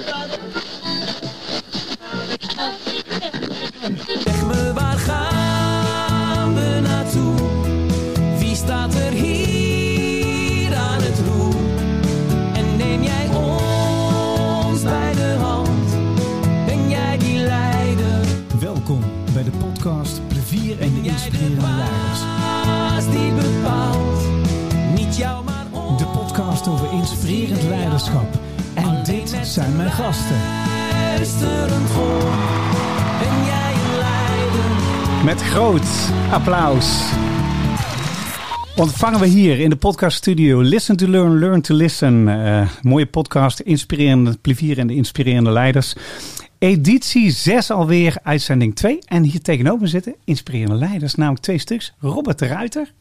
Zeg gasten. Met groot applaus ontvangen we hier in de podcaststudio Listen to Learn, Learn to Listen. Eh, mooie podcast, inspirerende plevier en de inspirerende leiders. Editie 6 alweer, uitzending 2. En hier tegenover me zitten inspirerende leiders, namelijk twee stuks. Robert de Ruiter.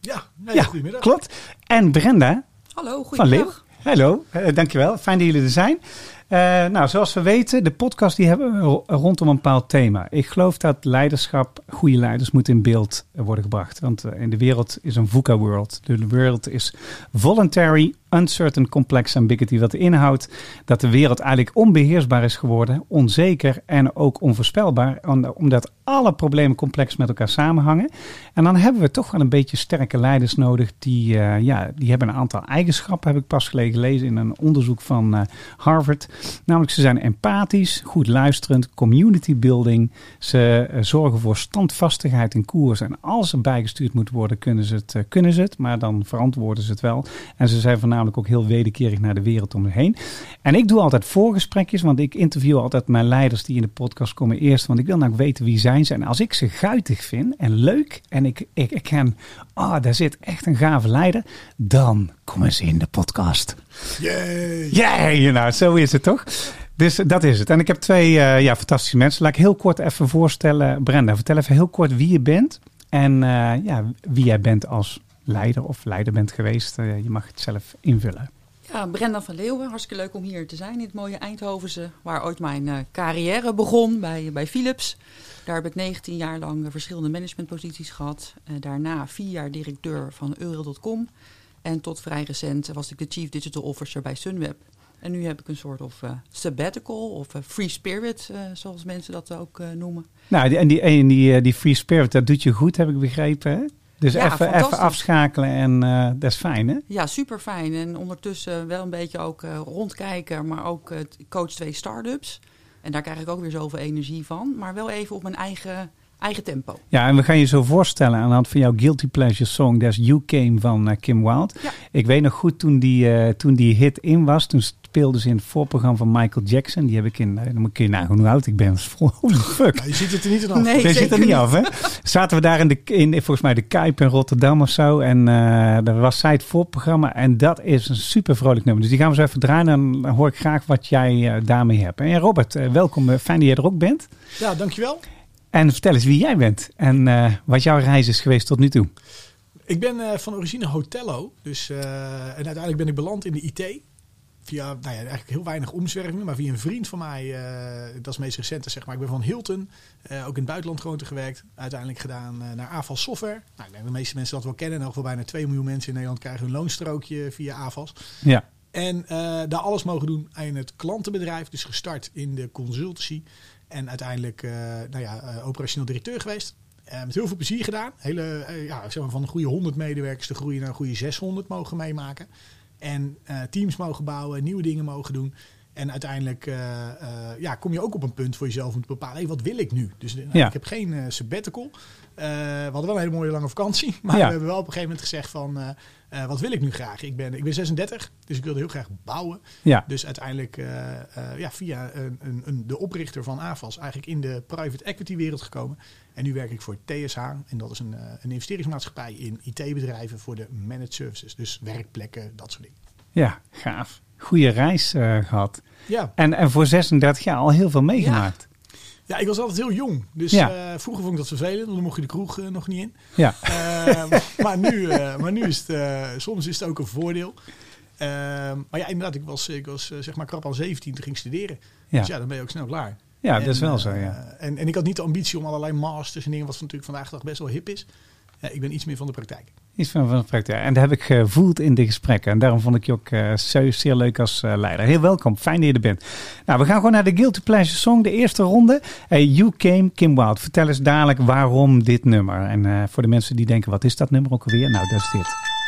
Ja, nee, Ja, goedemiddag. klopt. En Brenda Hallo, van Leeuw. Hallo, eh, dankjewel. Fijn dat jullie er zijn. Eh, nou, zoals we weten, de podcast die hebben we ro- rondom een bepaald thema. Ik geloof dat leiderschap, goede leiders, moet in beeld worden gebracht. Want eh, in de wereld is een VUCA-world. De wereld is voluntary, uncertain, complex ambiguity. Wat inhoudt dat de wereld eigenlijk onbeheersbaar is geworden, onzeker en ook onvoorspelbaar. om- Omdat alle problemen complex met elkaar samenhangen. En dan hebben we toch wel een beetje sterke leiders nodig. Die, eh, ja, die hebben een aantal eigenschappen, heb ik pas gelezen in een onderzoek van eh, Harvard. Namelijk, ze zijn empathisch, goed luisterend, community building. Ze eh, zorgen voor standvastigheid in koers. En als er bijgestuurd moet worden, kunnen ze, het, kunnen ze het. Maar dan verantwoorden ze het wel. En ze zijn voornamelijk ook heel wederkerig naar de wereld om zich heen. En ik doe altijd voorgesprekjes, want ik interview altijd mijn leiders die in de podcast komen eerst. Want ik wil nou weten wie zijn ze. En als ik ze guitig vind en leuk en ik, ik, ik ken, ah, daar zit echt een gave leider, dan komen ze in de podcast. Yay. Yeah, nou, zo is het toch? Dus dat is het. En ik heb twee eh, ja, fantastische mensen. Laat ik heel kort even voorstellen. Brenda, vertel even heel kort wie je bent. En eh, ja, wie jij bent als leider of leider bent geweest. Eh, je mag het zelf invullen. Ja, Brenda van Leeuwen, hartstikke leuk om hier te zijn in het mooie Eindhovense, waar ooit mijn eh, carrière begon bij, bij Philips. Daar heb ik 19 jaar lang verschillende managementposities gehad. Eh, daarna vier jaar directeur van Euro.com. En tot vrij recent was ik de Chief Digital Officer bij Sunweb. En nu heb ik een soort of sabbatical of free spirit, zoals mensen dat ook noemen. Nou, en die, en die, die free spirit, dat doet je goed, heb ik begrepen. Hè? Dus Ja, even, even afschakelen en eh, dat is fijn, hè? Ja, super fijn. En ondertussen wel een beetje ook eh, rondkijken, maar ook eh, coach twee start-ups. En daar krijg ik ook weer zoveel energie van. Maar wel even op mijn eigen, eigen tempo. Ja, en we gaan je zo voorstellen aan de hand van jouw Guilty Pleasure song, There's You Came van eh, Kim Wilde. Ja. Ik weet nog goed toen die, eh, toen die hit in was, toen speelden ze in het voorprogramma van Michael Jackson. Die heb ik in, eh, dan moet ik je nagaan hoe oud ik ben. Holy fuck. Nou, je ziet het er niet in af. Nee. Deze zit er niet af, hè? Zaten we daar in, de, in volgens mij de Kuip in Rotterdam of zo. En eh daar was zij het voorprogramma. En dat is een super vrolijk nummer. Dus die gaan we zo even draaien. En dan hoor ik graag wat jij eh, daarmee hebt. En Robert, welkom. Fijn dat jij er ook bent. Ja, dankjewel. En vertel eens wie jij bent. En eh, wat jouw reis is geweest tot nu toe. Ik ben eh, van origine hotello. Dus, eh, en uiteindelijk ben ik beland in de IT. Via, nou ja, eigenlijk heel weinig omzwervingen. Maar via een vriend van mij, dat is het meest recente zeg maar. Ik ben van Hilton, ook in het buitenland gewoon te gewerkt. Uiteindelijk gedaan naar AVAS Software. Nou, ik denk de meeste mensen dat wel kennen. Elk geval bijna 2 miljoen mensen in Nederland krijgen hun loonstrookje via AVAS. Ja. En daar alles mogen doen in het klantenbedrijf. Dus gestart in de consultancy. En uiteindelijk eh, nou ja, eh, operationeel directeur geweest. Eh, met heel veel plezier gedaan. Hele, ja, zeg maar van een goede 100 medewerkers te groeien naar een goede 600 mogen meemaken. En teams mogen bouwen, nieuwe dingen mogen doen. En uiteindelijk eh, eh, ja, kom je ook op een punt voor jezelf om te bepalen, hey, wat wil ik nu? Dus nou, Ja. ik heb geen eh, sabbatical. We hadden wel een hele mooie lange vakantie. Maar Ja. we hebben wel op een gegeven moment gezegd van, wat wil ik nu graag? Ik ben, ik ben 36, dus ik wilde heel graag bouwen. Ja. Dus uiteindelijk ja, via een, een, een, de oprichter van AFAS eigenlijk in de private equity wereld gekomen. En nu werk ik voor TSH. En dat is een, een investeringsmaatschappij in IT-bedrijven voor de managed services. Dus werkplekken, dat soort dingen. Ja, gaaf. Goede reis eh, gehad. Ja, En, en voor 36 jaar al heel veel meegemaakt. ja ik was altijd heel jong. Dus Ja. eh, vroeger vond ik dat vervelend, want dan mocht je de kroeg eh, nog niet in. Ja. Eh, maar, nu, maar nu is het, soms is het ook een voordeel. Eh, maar ja, inderdaad, ik was, ik was zeg maar krap aan 17 toen ging studeren. Ja. Dus ja, dan ben je ook snel klaar. Ja, En, dat is wel zo, ja. En, en ik had niet de ambitie om allerlei masters en dingen, wat natuurlijk vandaag de dag best wel hip is. Ik ben iets meer van de praktijk. Iets van, van de praktijk. En dat heb ik gevoeld in de gesprekken. En daarom vond ik je ook uh, zeer, zeer leuk als uh, leider. Heel welkom. Fijn dat je er bent. Nou, we gaan gewoon naar de Guilty Pleasure Song. De eerste ronde. Hey, you Came, Kim Wild. Vertel eens dadelijk waarom dit nummer. En voor de mensen die denken, wat is dat nummer ook alweer? Nou, dat is dit.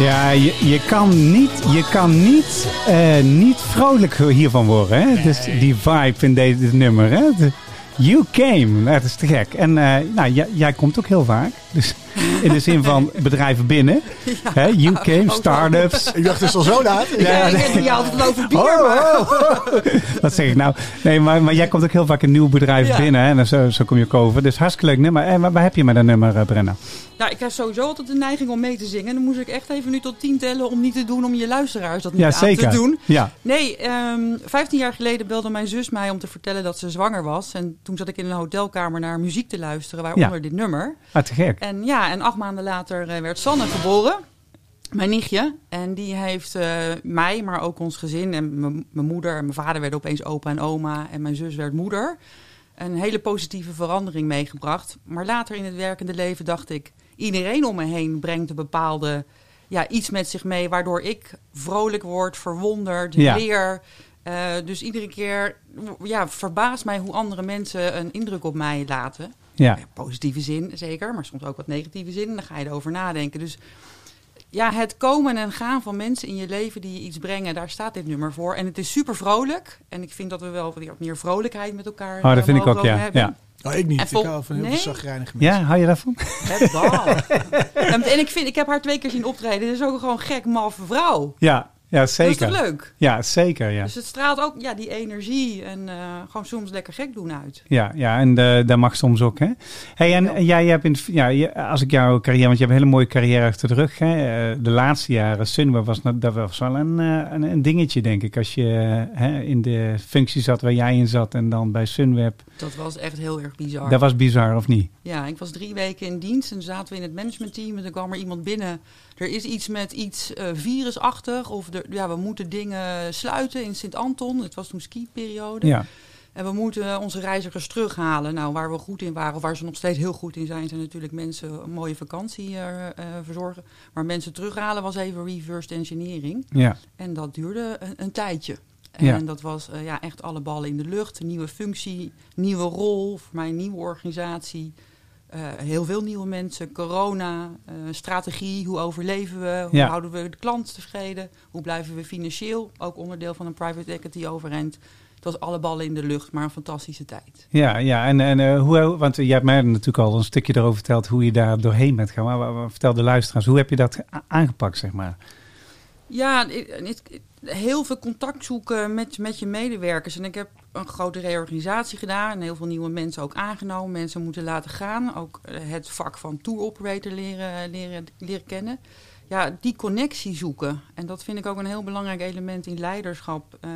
Ja, je, je kan niet, je kan niet, uh, niet vrolijk hiervan worden. Hè? Nee. Dus die vibe in deze nummer. Hè? De, you came, dat is te gek. En uh, nou, jij, jij komt ook heel vaak. Dus in de zin van bedrijven binnen. Ja, Hè? You came, start-ups. Ik dacht, het is al zo laat. Ja, ja, ik je altijd over bier. Oh, oh, oh. Wat zeg ik nou? Nee, maar, maar jij komt ook heel vaak een nieuw bedrijf ja. binnen. Hè? En zo, zo kom je ook over. Dus hartstikke leuk nummer. En waar, waar heb je met dat nummer, uh, Brenna? Nou, ik heb sowieso altijd de neiging om mee te zingen. Dan moest ik echt even nu tot tien tellen om niet te doen om je luisteraars dat niet ja, aan zeker. te doen. Ja. Nee, um, 15 jaar geleden belde mijn zus mij om te vertellen dat ze zwanger was. En toen zat ik in een hotelkamer naar muziek te luisteren, waaronder ja. dit nummer. Ah, te gek. En ja, en acht maanden later uh, werd Sanne geboren. Mijn nichtje. En die heeft uh, mij, maar ook ons gezin en mijn moeder en mijn vader werden opeens opa en oma. En mijn zus werd moeder. Een hele positieve verandering meegebracht. Maar later in het werkende leven dacht ik iedereen om me heen brengt een bepaalde ja, iets met zich mee, waardoor ik vrolijk word, verwonderd, Ja. leer. Uh, dus iedere keer ja, verbaast mij hoe andere mensen een indruk op mij laten. Ja. In positieve zin zeker, maar soms ook wat negatieve zin. En dan ga je erover nadenken. Dus ja, het komen en gaan van mensen in je leven die je iets brengen, daar staat dit nummer voor. En het is super vrolijk. En ik vind dat we wel weer meer vrolijkheid met elkaar Oh, dat vind ik ook, ja. hebben. ja. Oh, ik niet. Ik hou van heel Nee? veel zagrijnige mensen. Ja, hou je daarvan? Het bal. en en ik, vind, ik heb haar twee keer zien optreden. Dit is ook gewoon een gek, maffe vrouw. Ja, ja Dat is zeker. toch leuk? Ja, zeker. Ja. Dus het straalt ook ja, die energie en eh, gewoon soms lekker gek doen uit. Ja, ja en eh, dat mag soms ook. Hè? Hey, en Ja. jij hebt in, ja, als ik jouw carrière, want je hebt een hele mooie carrière achter de rug. Hè? Eh, de laatste jaren, Sunweb was dat was wel een, een, een dingetje, denk ik. Als je hè, in de functie zat waar jij in zat en dan bij Sunweb. Dat was echt heel erg bizar. Dat was bizar, of niet? Ja, ik was drie weken in dienst en zaten we in het managementteam. En dan kwam er iemand binnen. Er is iets met iets eh, virusachtig. Of er, ja, we moeten dingen sluiten in Sint-Anton. Het was toen ski-periode. Ja, En we moeten onze reizigers terughalen. Nou, waar we goed in waren, of waar ze nog steeds heel goed in zijn, zijn natuurlijk mensen een mooie vakantie eh, eh, verzorgen. Maar mensen terughalen was even reversed engineering. ja, En dat duurde een, een tijdje. En Ja. dat was ja, echt alle ballen in de lucht. Een nieuwe functie, nieuwe rol, voor mij een nieuwe organisatie. Eh, heel veel nieuwe mensen, corona, eh, strategie, hoe overleven we, hoe Ja. houden we de klant tevreden, hoe blijven we financieel, ook onderdeel van een private equity overeind. Het was alle ballen in de lucht, maar een fantastische tijd. ja, ja. En, en eh, hoe, want jij hebt mij natuurlijk al een stukje erover verteld hoe je daar doorheen bent gaan. Maar vertel de luisteraars, hoe heb je dat aangepakt, zeg maar? Ja, ik- ik- heel veel contact zoeken met, met je medewerkers. En ik heb een grote reorganisatie gedaan en heel veel nieuwe mensen ook aangenomen. Mensen moeten laten gaan. Ook eh, het vak van tour operator leren, leren, leren kennen. Ja, die connectie zoeken. En dat vind ik ook een heel belangrijk element in leiderschap. Eh,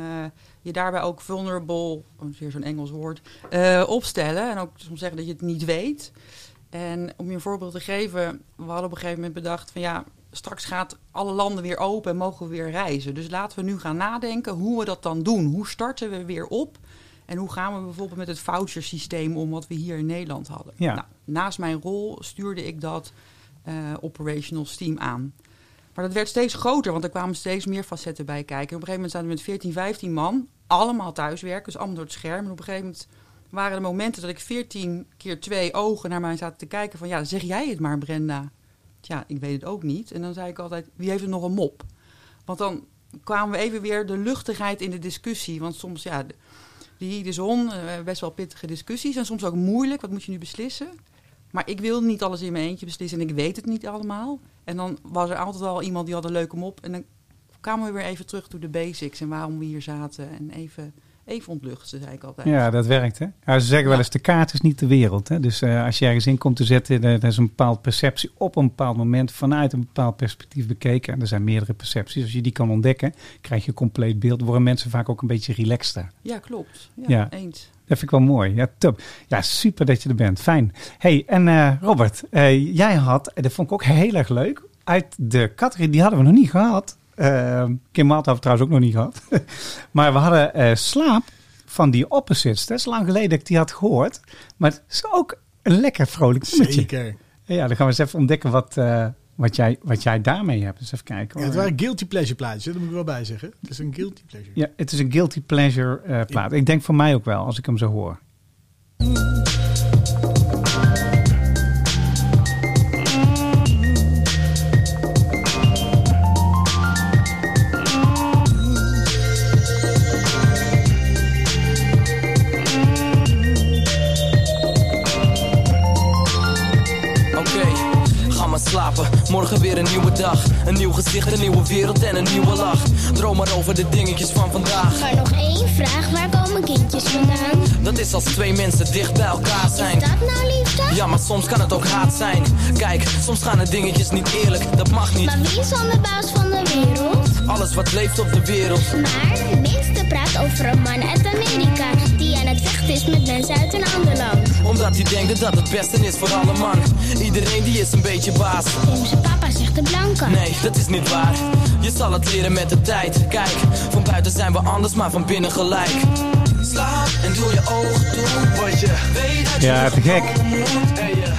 je daarbij ook vulnerable, oh, weer zo'n Engels woord, eh, opstellen. En ook soms zeggen dat je het niet weet. En om je een voorbeeld te geven, we hadden op een gegeven moment bedacht van ja, straks gaat alle landen weer open en mogen we weer reizen. Dus laten we nu gaan nadenken hoe we dat dan doen. Hoe starten we weer op? En hoe gaan we bijvoorbeeld met het vouchersysteem om wat we hier in Nederland hadden? Ja. Nou, naast mijn rol stuurde ik dat eh, operational team aan. Maar dat werd steeds groter, want er kwamen steeds meer facetten bij kijken. En op een gegeven moment zaten we met 14, 15 man, allemaal thuiswerken, dus allemaal door het scherm. En op een gegeven moment waren de momenten dat ik veertien keer twee ogen naar mij zaten te kijken van ja, zeg jij het maar Brenda. Ja, ik weet het ook niet. En dan zei ik altijd, wie heeft er nog een mop? Want dan kwamen we even weer de luchtigheid in de discussie. Want soms, ja, die de zon, eh, best wel pittige discussies. En soms ook moeilijk, wat moet je nu beslissen? Maar ik wil niet alles in mijn eentje beslissen en ik weet het niet allemaal. En dan was er altijd wel iemand die had een leuke mop. En dan kwamen we weer even terug door de basics en waarom we hier zaten. En even, even ontluchten, zei ik altijd. Ja, dat werkt hè. Ja, ze zeggen wel eens, de kaart is niet de wereld. Hè? Dus eh, als je ergens in komt te zetten, er is een bepaalde perceptie op een bepaald moment vanuit een bepaald perspectief bekeken. En er zijn meerdere percepties. Als je die kan ontdekken, krijg je een compleet beeld. Worden mensen vaak ook een beetje relaxter. Ja, klopt. Ja, Ja. eens. Dat vind ik wel mooi. Ja, top. Ja, super dat je er bent. Fijn. hey, en eh, Robert, eh, jij had, en dat vond ik ook heel erg leuk, uit de categorie, die hadden we nog niet gehad. Uh, Kim Malt hebben we trouwens ook nog niet gehad. maar we hadden eh, slaap van die opposites. Dat is lang geleden dat ik die had gehoord. Maar het is ook een lekker vrolijk nummertje. Zeker. Ja, dan gaan we eens even ontdekken wat, eh, wat, jij, wat jij daarmee hebt. Dus even kijken. Ja, het waren guilty pleasure plaatjes, dat moet ik wel bij zeggen. Het is een guilty pleasure. Ja, het is een guilty pleasure eh, plaat. Ik denk voor mij ook wel, als ik hem zo hoor. Oké, Morgen weer een nieuwe dag. Een nieuw gezicht, een nieuwe wereld en een nieuwe lach. Droom maar over de dingetjes van vandaag. Maar nog één vraag, waar komen kindjes vandaan? Dat is als twee mensen dicht bij elkaar zijn. Dat nou liefde? Ja, maar soms kan het ook haat zijn. Kijk, soms gaan de dingetjes niet eerlijk. Dat mag niet. Maar wie is dan de baas van de wereld? Alles wat leeft op de wereld. Maar de minste praat over een man uit Amerika Die aan het vechten is met mensen uit een ander land Omdat hij denkt dat het beste is voor alle man. Iedereen die is een beetje baas. Zijn papa zegt de blanke Nee, dat is niet waar. Je zal het leren met de tijd. Kijk, van buiten zijn we anders, maar van binnen gelijk. Slaap en doe je ogen toe. Wat je weet dat je Ja, te gek.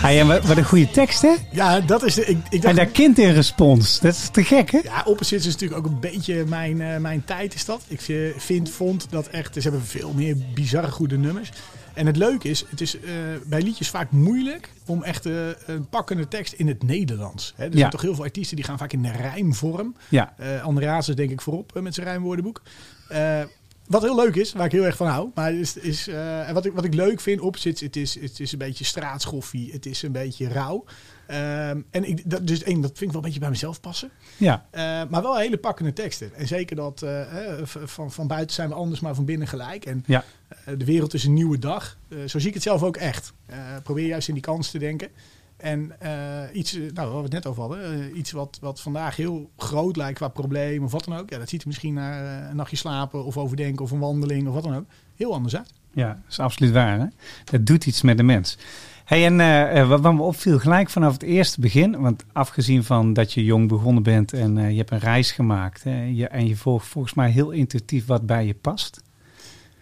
Hey, en wat, een goede tekst, hè? Ja, dat is de... Ik, ik En dacht, daar kind in respons. Dat is te gek, hè? Ja, Opposites is natuurlijk ook een beetje mijn, eh, mijn tijd is dat. Ik vind, vond dat echt... Ze hebben veel meer bizarre goede nummers. En het leuke is, het is eh, bij liedjes vaak moeilijk om echt eh, een pakkende tekst in het Nederlands. Hè, er Ja. zijn toch heel veel artiesten die gaan vaak in de rijmvorm. Ja. Eh Andreas is denk ik voorop met zijn rijmwoordenboek. Wat heel leuk is, waar ik heel erg van hou. Maar is, is, en wat, ik, wat ik leuk vind, Opposites, het is, het is een beetje straatschoffie. Het is een beetje rauw. Ehm, en ik, dat, dus één, dat vind ik wel een beetje bij mezelf passen. Ja. Eh, maar wel hele pakkende teksten. En zeker dat eh, van, van buiten zijn we anders, maar van binnen gelijk. En Ja. de wereld is een nieuwe dag. Zo zie ik het zelf ook echt. Probeer juist in die kans te denken. En eh, iets, eh, nou, waar we het net over hadden, eh, iets wat, wat vandaag heel groot lijkt qua probleem of wat dan ook. Ja, dat ziet er misschien naar eh, een nachtje slapen of overdenken of een wandeling of wat dan ook. Heel anders uit. Ja, dat is absoluut waar. Hè? Dat doet iets met de mens. Hey, en wat wat me opviel gelijk vanaf het eerste begin, want afgezien van dat je jong begonnen bent en eh, je hebt een reis gemaakt hè, je, en je volgt volgens mij heel intuïtief wat bij je past.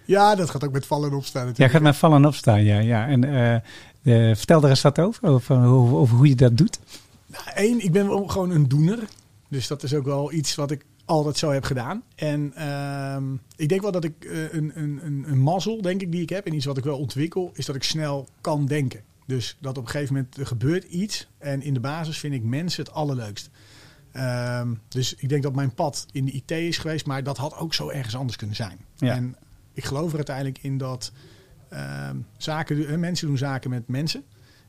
Ja, dat gaat ook met vallen en opstaan Jij natuurlijk. gaat met vallen en opstaan, ja. ja. En eh, eh, vertel er eens wat over, over, hoe- over hoe je dat doet. Eén, ik ben gewoon een doener. Dus dat is ook wel iets wat ik altijd zo heb gedaan. En ehm, ik denk wel dat ik eh, een, een, een, een mazzel, denk ik, die ik heb. En iets wat ik wel ontwikkel, is dat ik snel kan denken. Dus dat op een gegeven moment er gebeurt iets. En in de basis vind ik mensen het allerleukst. Ehm, dus ik denk dat mijn pad in de IT is geweest. Maar dat had ook zo ergens anders kunnen zijn. Ja. En ik geloof er uiteindelijk in dat zaken, eh, mensen doen zaken met mensen.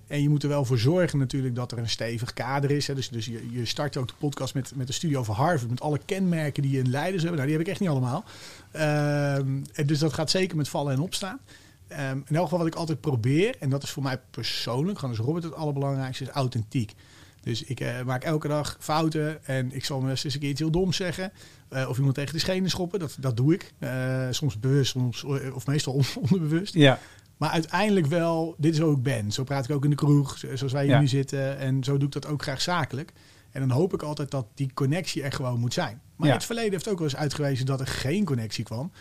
En je moet er wel voor zorgen natuurlijk dat er een stevig kader is. Hè. Dus, dus je, je start ook de podcast met, met een studie over Harvard. Met alle kenmerken die een leiders hebben. Nou, die heb ik echt niet allemaal. Ehm, dus dat gaat zeker met vallen en opstaan. Ehm, in elk geval wat ik altijd probeer. En dat is voor mij persoonlijk, gewoon als Robert het allerbelangrijkste, is authentiek. Dus ik eh, maak elke dag fouten. En ik zal me eens een keer iets heel doms zeggen. Eh, of iemand tegen de schenen schoppen. Dat, dat doe ik. Eh, soms bewust, soms, of meestal on- onderbewust. Ja, Maar uiteindelijk wel, dit is hoe ik ben. Zo praat ik ook in de kroeg, zo- zoals wij hier Ja. nu zitten. En zo doe ik dat ook graag zakelijk. En dan hoop ik altijd dat die connectie er gewoon moet zijn. Maar Ja. het verleden heeft ook wel eens uitgewezen dat er geen connectie kwam.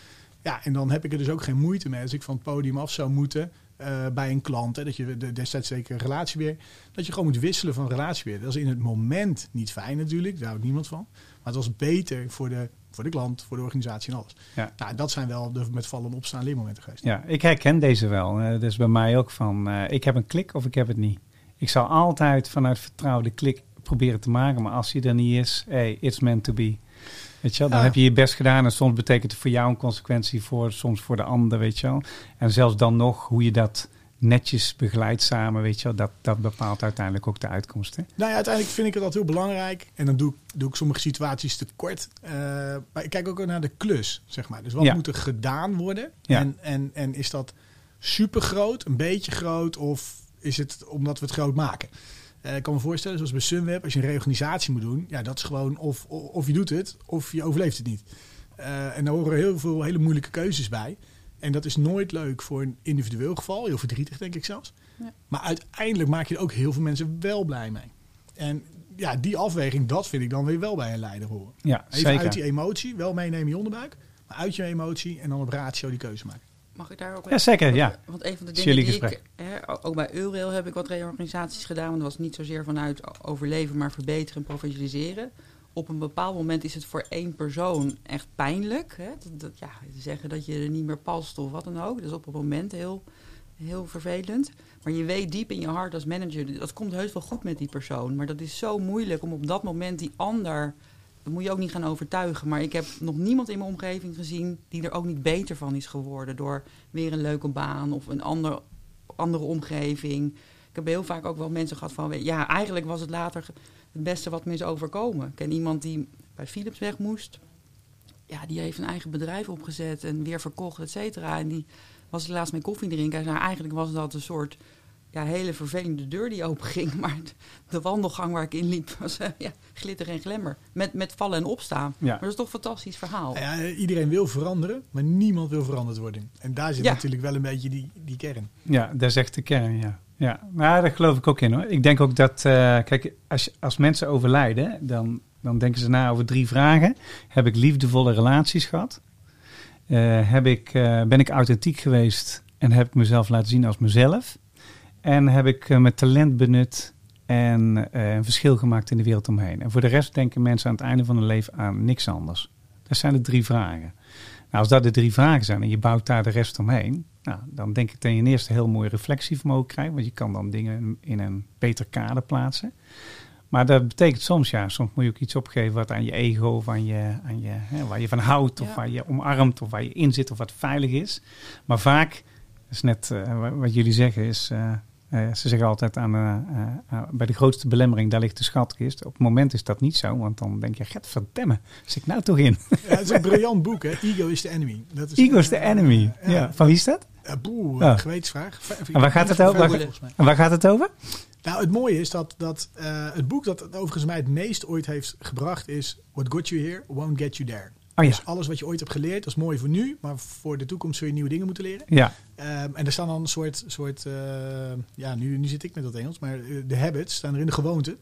Ja, en dan heb ik er dus ook geen moeite mee als ik van het podium af zou moeten eh, bij een klant. Hè, dat je de, destijds zeker een relatie weer. Dat je gewoon moet wisselen van relatie weer. Dat is in het moment niet fijn natuurlijk, daar houdt niemand van. Maar het was beter voor de voor de klant, voor de organisatie en alles. Ja. Nou, dat zijn wel de met vallen en opstaan leermomenten geweest. Ja, ik herken deze wel. Eh, dus bij mij ook van, eh, ik heb een klik of ik heb het niet. Ik zal altijd vanuit vertrouwen de klik proberen te maken. Maar als die er niet is, hey, it's meant to be. Weet je wel, dan Ja. heb je je best gedaan. En soms betekent het voor jou een consequentie, voor, soms voor de ander, weet je wel. En zelfs dan nog, hoe je dat netjes begeleidt samen, weet je wel. Dat, dat bepaalt uiteindelijk ook de uitkomst. Hè? Nou ja, uiteindelijk vind ik het altijd heel belangrijk. En dan doe, ik- doe ik sommige situaties te kort. Eh, maar ik kijk ook naar de klus, zeg maar. Dus wat Ja. moet er gedaan worden? Ja. En, en, en is dat super groot, een beetje groot? Of is het omdat we het groot maken? Eh, ik kan me voorstellen, zoals bij Sunweb, als je een reorganisatie moet doen. Ja, dat is gewoon of, of je doet het, of je overleeft het niet. Eh, en daar horen heel veel hele moeilijke keuzes bij. En dat is nooit leuk voor een individueel geval. Heel verdrietig, denk ik zelfs. Ja. Maar uiteindelijk maak je er ook heel veel mensen wel blij mee. En ja, die afweging, dat vind ik dan weer wel bij een leider horen. Ja, Even zeker. uit die emotie, wel meenemen in je onderbuik. Maar uit je emotie en dan op ratio die keuze maken. Mag ik daar ook Ja, zeker, ja. Want een van de dingen die ik, hè, ook bij Eurail heb ik wat reorganisaties gedaan. Want dat was niet zozeer vanuit overleven, maar verbeteren en professionaliseren. Op een bepaald moment is het voor één persoon echt pijnlijk. Hè? Dat, dat- ja, zeggen dat je er niet meer past of wat dan ook. Dat is op het moment heel, heel vervelend. Maar je weet diep in je hart als manager, dat komt heus wel goed met die persoon. Maar dat is zo moeilijk om op dat moment die ander... Dat moet je ook niet gaan overtuigen. Maar ik heb nog niemand in mijn omgeving gezien die er ook niet beter van is geworden. Door weer een leuke baan of een ander, andere omgeving. Ik heb heel vaak ook wel mensen gehad van... Ja, eigenlijk was het later het beste wat me is overkomen. Ik ken iemand die bij Philips weg moest. Ja, die heeft een eigen bedrijf opgezet en weer verkocht, et cetera. En die was laatst mee koffie drinken. Hij zei, eigenlijk was dat een soort ja, hele vervelende deur die open ging. Maar de- de wandelgang waar ik in liep was eh, ja, glitter en glemmer. Met, met vallen en opstaan. Ja. Maar dat is toch een fantastisch verhaal. Ja, iedereen wil veranderen, maar niemand wil veranderd worden. En daar zit Ja. natuurlijk wel een beetje die, die kern. Ja, is echt de kern, ja. Ja, nou, daar geloof ik ook in hoor. Ik denk ook dat, eh, kijk, als, als mensen overlijden, dan, dan denken ze na over drie vragen. Heb ik liefdevolle relaties gehad? Eh, heb ik, eh, ben ik authentiek geweest en heb ik mezelf laten zien als mezelf? En heb ik eh, mijn talent benut en eh, een verschil gemaakt in de wereld omheen? En voor de rest denken mensen aan het einde van hun leven aan niks anders. Dat zijn de drie vragen. Nou, als dat de drie vragen zijn en je bouwt daar de rest omheen, nou, dan denk ik dat je in eerste heel mooi reflectievermogen krijgt, want je kan dan dingen in een beter kader plaatsen. Maar dat betekent soms, ja, soms moet je ook iets opgeven wat aan je ego of aan je, aan je, hè, waar je van houdt of Ja. waar je omarmt of waar je in zit of wat veilig is. Maar vaak, dat is net eh, wa- wat jullie zeggen, is, eh, ze zeggen altijd aan, eh, eh, bij de grootste belemmering, daar ligt de schatkist. Op het moment is dat niet zo, want dan denk je, get verdemme, zit ik nou toch in? Ja, het is een briljant boek, hè? Ego is the enemy. Dat is, Ego is the enemy. ja. Ja. Van wie is dat? Boe, Ja. gewetensvraag. En waar gaat het over? Waar- volgens mij. En waar gaat het over? Nou, het mooie is dat, dat eh, het boek dat het overigens mij het meest ooit heeft gebracht is... What got you here won't get you there. Oh ja. Dus alles wat je ooit hebt geleerd, dat is mooi voor nu. Maar voor de toekomst zul je nieuwe dingen moeten leren. Ja, Ehm, en er staan dan een soort, soort eh, ja, nu, nu zit ik met dat Engels, maar eh, de habits staan er in de gewoonten.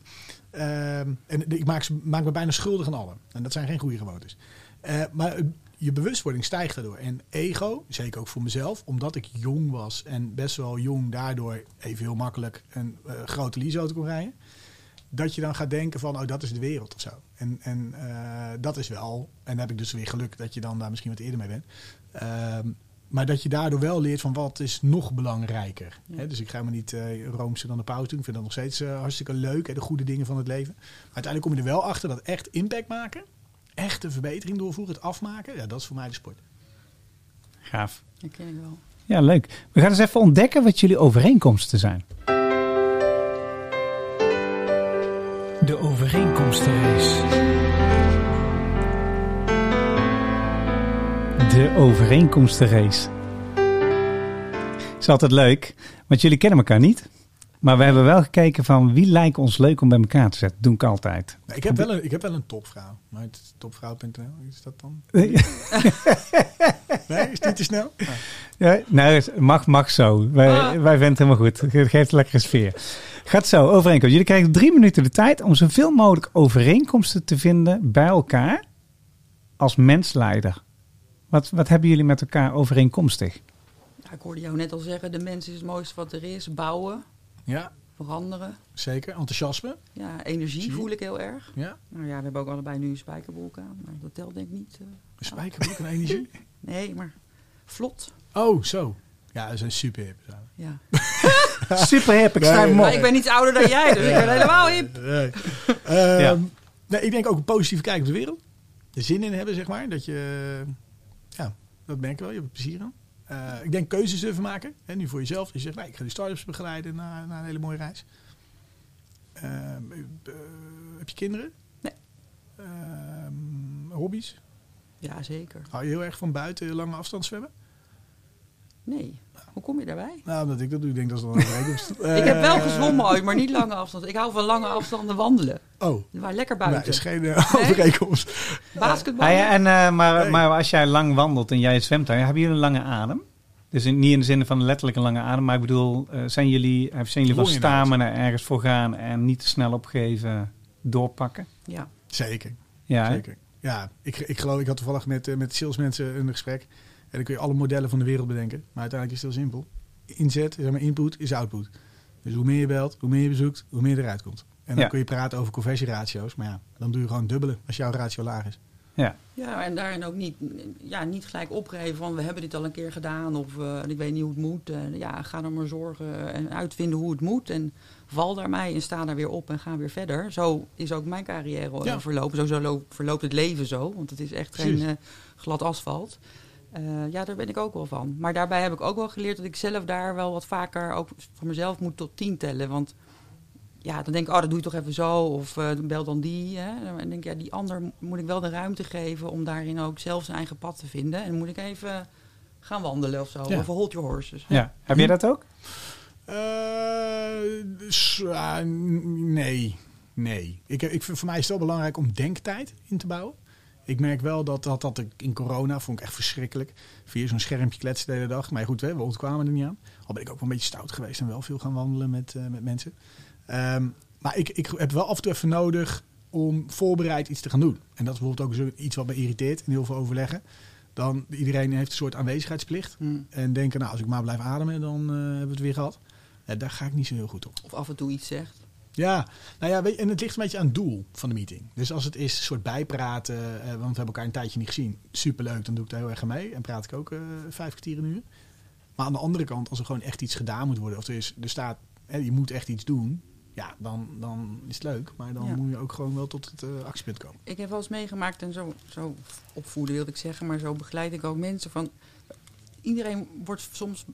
Ehm, en de- ik maak, maak me bijna schuldig aan alle. En dat zijn geen goede gewoontes. Eh, maar je bewustwording stijgt daardoor. En ego, zeker ook voor mezelf, omdat ik jong was en best wel jong daardoor even heel makkelijk een grote leaseauto kon rijden. Dat je dan gaat denken van, oh, dat is de wereld of zo. En, en eh, dat is wel, en dan heb ik dus weer geluk dat je dan daar misschien wat eerder mee bent. Ehm, maar dat je daardoor wel leert van wat is nog belangrijker. Ja. Hè, dus ik ga me niet eh roomser dan de paus doen. Ik vind dat nog steeds eh, hartstikke leuk. Hè, de goede dingen van het leven. Maar uiteindelijk kom je er wel achter dat echt impact maken. Echt een verbetering doorvoeren. Het afmaken. Ja, dat is voor mij de sport. gaaf. Dat ken ik wel. Ja, leuk. We gaan eens even ontdekken wat jullie overeenkomsten zijn. De overeenkomstenrace. De overeenkomstenrace. is altijd leuk, want jullie kennen elkaar niet. Maar we hebben wel gekeken van wie lijkt ons leuk om bij elkaar te zetten. Dat doe ik altijd. Ik, heb wel een, ik heb wel een topvrouw. Maar het is topvrouw.nl, is dat dan? Nee, is niet te snel? Ah. Ja, nou, het mag, mag zo. Wij, wij vinden het helemaal goed. Het geeft een lekkere sfeer. Gaat zo, overeenkomst. Jullie krijgen drie minuten de tijd om zoveel mogelijk overeenkomsten te vinden bij elkaar als mensleider. Wat, wat hebben jullie met elkaar overeenkomstig? Ik hoorde jou net al zeggen, de mens is het mooiste wat er is. Bouwen. Ja, veranderen. Zeker. Enthousiasme. Ja, energie voel ik heel erg. Ja. Nou ja, we hebben ook allebei nu een spijkerbroek aan. Maar dat telt denk ik niet. eh. Een spijkerbroek en energie. nee, maar vlot. Oh, zo. Ja, dat zijn super hip. zo. Ja. Super hip, ik Nee, schrijf nee. Maar ik ben iets ouder dan jij, dus ik ben helemaal hip. Nee. Ehm, Ja. nee, ik denk ook een positieve kijk op de wereld. Er zin in hebben, zeg maar. Dat je, ja, dat merk ik wel. Je hebt er plezier aan. Eh, ik denk keuzes durven maken. Hè, nu voor jezelf. Je zegt, nee, ik ga die start-ups begeleiden naar, naar een hele mooie reis. Ehm, eh, heb je kinderen? Nee. Ehm, hobby's? Ja, zeker. Hou je heel erg van buiten lange afstand zwemmen? Nee. Hoe kom je daarbij? Nou, omdat ik dat doe, ik denk dat is wel een overeenkomst. ik heb wel Eh, gezwommen ooit, maar niet lange afstand. Ik hou van lange afstanden wandelen. Oh, Maar lekker buiten. is geen eh, overeenkomst. Basketbal. Ah, ja, en, eh, maar, Nee. maar als jij lang wandelt en jij zwemt daar, hebben jullie een lange adem? Dus in, niet in de zin van letterlijk een lange adem, maar ik bedoel, eh, zijn jullie, zijn jullie van stamina ergens voor gaan en niet te snel opgeven, doorpakken? Ja. Zeker. Ja? Zeker. Ja, ik, ik geloof, ik had toevallig met, met salesmensen een gesprek. En dan kun je alle modellen van de wereld bedenken. Maar uiteindelijk is het heel simpel. Inzet, zeg maar input, is output. Dus hoe meer je belt, hoe meer je bezoekt, hoe meer eruit komt. En dan Ja. kun je praten over conversieratio's. Maar ja, dan doe je gewoon dubbele als jouw ratio laag is. ja. Ja, en daarin ook niet, ja, niet gelijk opgeven van we hebben dit al een keer gedaan of eh, ik weet niet hoe het moet. En ja, ga dan maar zorgen en uitvinden hoe het moet. En val daarmee en sta daar weer op en ga weer verder. Zo is ook mijn carrière eh, Ja. verlopen. Zo, zo lo- verloopt het leven zo, want het is echt Precies. geen eh, glad asfalt. Eh, ja, daar ben ik ook wel van. Maar daarbij heb ik ook wel geleerd dat ik zelf daar wel wat vaker ook voor mezelf moet tot tien tellen. Want ja, dan denk ik, oh, dat doe je toch even zo. Of eh, bel dan die. Hè? En dan denk ik, ja, die ander moet ik wel de ruimte geven om daarin ook zelf zijn eigen pad te vinden. En dan moet ik even gaan wandelen of zo. Ja. Of hold your horses. ja. Heb jij dat ook? Eh, ah, nee. Nee. Ik, ik, vind- voor mij is het wel belangrijk om denktijd in te bouwen. Ik merk wel dat dat, dat ik in corona vond ik echt verschrikkelijk. Via zo'n schermpje kletsen de hele dag. Maar goed, hè, we ontkwamen er niet aan. Al ben ik ook wel een beetje stout geweest en wel veel gaan wandelen met, eh, met mensen. Ehm, maar ik, ik heb wel af en toe even nodig om voorbereid iets te gaan doen. En dat is bijvoorbeeld ook iets wat me irriteert in heel veel overleggen. Dan iedereen heeft een soort aanwezigheidsplicht. Hm. En denken, nou, als ik maar blijf ademen, dan eh, hebben we het weer gehad. Ja, daar ga ik niet zo heel goed op. Of af en toe iets zegt. Ja, nou ja, weet je, en het ligt een beetje aan het doel van de meeting. Dus als het is een soort bijpraten, eh, want we hebben elkaar een tijdje niet gezien. Superleuk, dan doe ik daar heel erg aan mee. En praat ik ook eh, vijf kwartier een uur. Maar aan de andere kant, als er gewoon echt iets gedaan moet worden, of er, is, er staat, hè, je moet echt iets doen. Ja, dan, dan is het leuk. Maar dan Ja. moet je ook gewoon wel tot het eh, actiepunt komen. Ik heb wel eens meegemaakt en zo, zo opvoeden wilde ik zeggen, maar zo begeleid ik ook mensen van. Iedereen wordt soms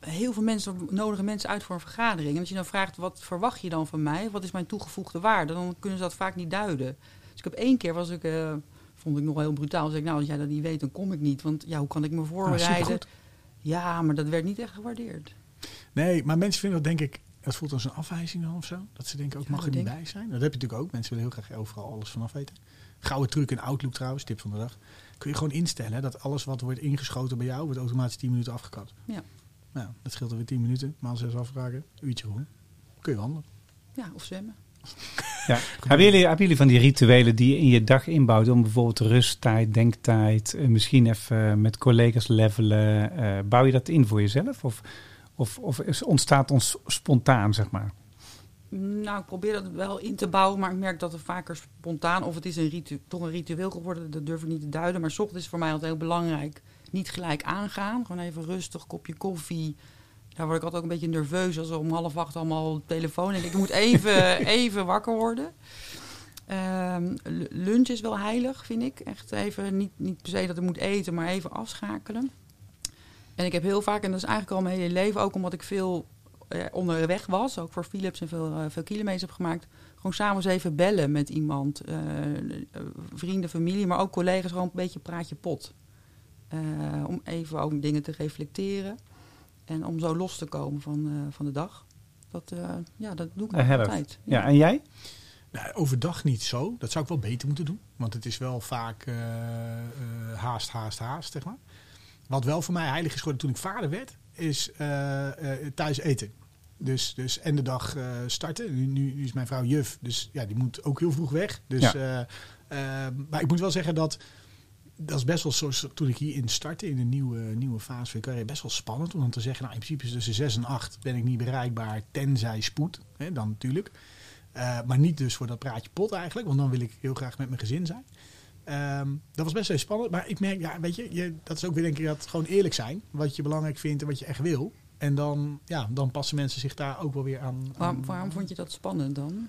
heel veel mensen nodigen mensen uit voor een vergadering. En als je dan vraagt wat verwacht je dan van mij? Wat is mijn toegevoegde waarde? Dan kunnen ze dat vaak niet duiden. Dus ik heb één keer was ik, eh, vond ik nog heel brutaal. Zeg ik, nou als jij dat niet weet, dan kom ik niet. Want ja, hoe kan ik me voorbereiden? supergoed. ja, maar dat werd niet echt gewaardeerd. Nee, maar mensen vinden dat denk ik, dat voelt als een afwijzing dan of zo. Dat ze denken ook, Ja, mag er niet bij zijn. Dat heb je natuurlijk ook. Mensen willen heel graag overal alles vanaf weten. Gouden truc in Outlook trouwens, tip van de dag. Kun je gewoon instellen hè, dat alles wat wordt ingeschoten bij jou, wordt automatisch 10 minuten afgekapt. Ja. Nou, dat scheelt er weer 10 minuten. Maal zes afvragen, uurtje gewoon. Kun je wandelen. Ja, of zwemmen. Ja. Hebben, jullie, hebben jullie van die rituelen die je in je dag inbouwt om bijvoorbeeld rusttijd, denktijd, eh, misschien even met collega's levelen? eh, bouw je dat in voor jezelf? Of, of, of is- ontstaat ons spontaan, zeg maar? Nou, ik probeer dat wel in te bouwen, maar ik merk dat het vaker spontaan of het is een ritu toch een ritueel geworden, dat durf ik niet te duiden. Maar 's ochtends is voor mij altijd heel belangrijk. Niet gelijk aangaan, gewoon even rustig, kopje koffie. Daar word ik altijd ook een beetje nerveus als er om half acht allemaal telefoon. En ik moet even, even wakker worden. Ehm, lunch is wel heilig, vind ik. Echt even, niet, niet per se dat ik moet eten, maar even afschakelen. En ik heb heel vaak, en dat is eigenlijk al mijn hele leven, ook omdat ik veel eh, onderweg was, ook voor Philips en veel, eh, veel kilometers heb gemaakt, gewoon s'avonds even bellen met iemand, eh, eh, vrienden, familie, maar ook collega's, gewoon een beetje praatje pot. Eh, om even ook dingen te reflecteren en om zo los te komen van, eh, van de dag. Dat, eh, ja, dat doe ik altijd. Ja, en jij? Nou, overdag niet zo. Dat zou ik wel beter moeten doen. Want het is wel vaak haast, haast, haast, zeg maar. Wat wel voor mij heilig is geworden toen ik vader werd, is eh, eh, thuis eten. Dus, dus en de dag eh, starten. Nu, nu, is mijn vrouw juf, dus ja, die moet ook heel vroeg weg. Dus, Ja. maar ik moet wel zeggen dat dat is best wel zoals toen ik hierin startte in een nieuwe, nieuwe fase van carrière, best wel spannend om dan te zeggen, nou in principe is tussen 6 en 8 ben ik niet bereikbaar, tenzij spoed, hè, dan natuurlijk. Maar niet dus voor dat praatje pot eigenlijk, want dan wil ik heel graag met mijn gezin zijn. Ehm, dat was best wel spannend, maar ik merk, ja, weet je, je, dat is ook weer denk ik dat gewoon eerlijk zijn, wat je belangrijk vindt en wat je echt wil. En dan, ja, dan passen mensen zich daar ook wel weer aan. waarom vond je dat spannend dan?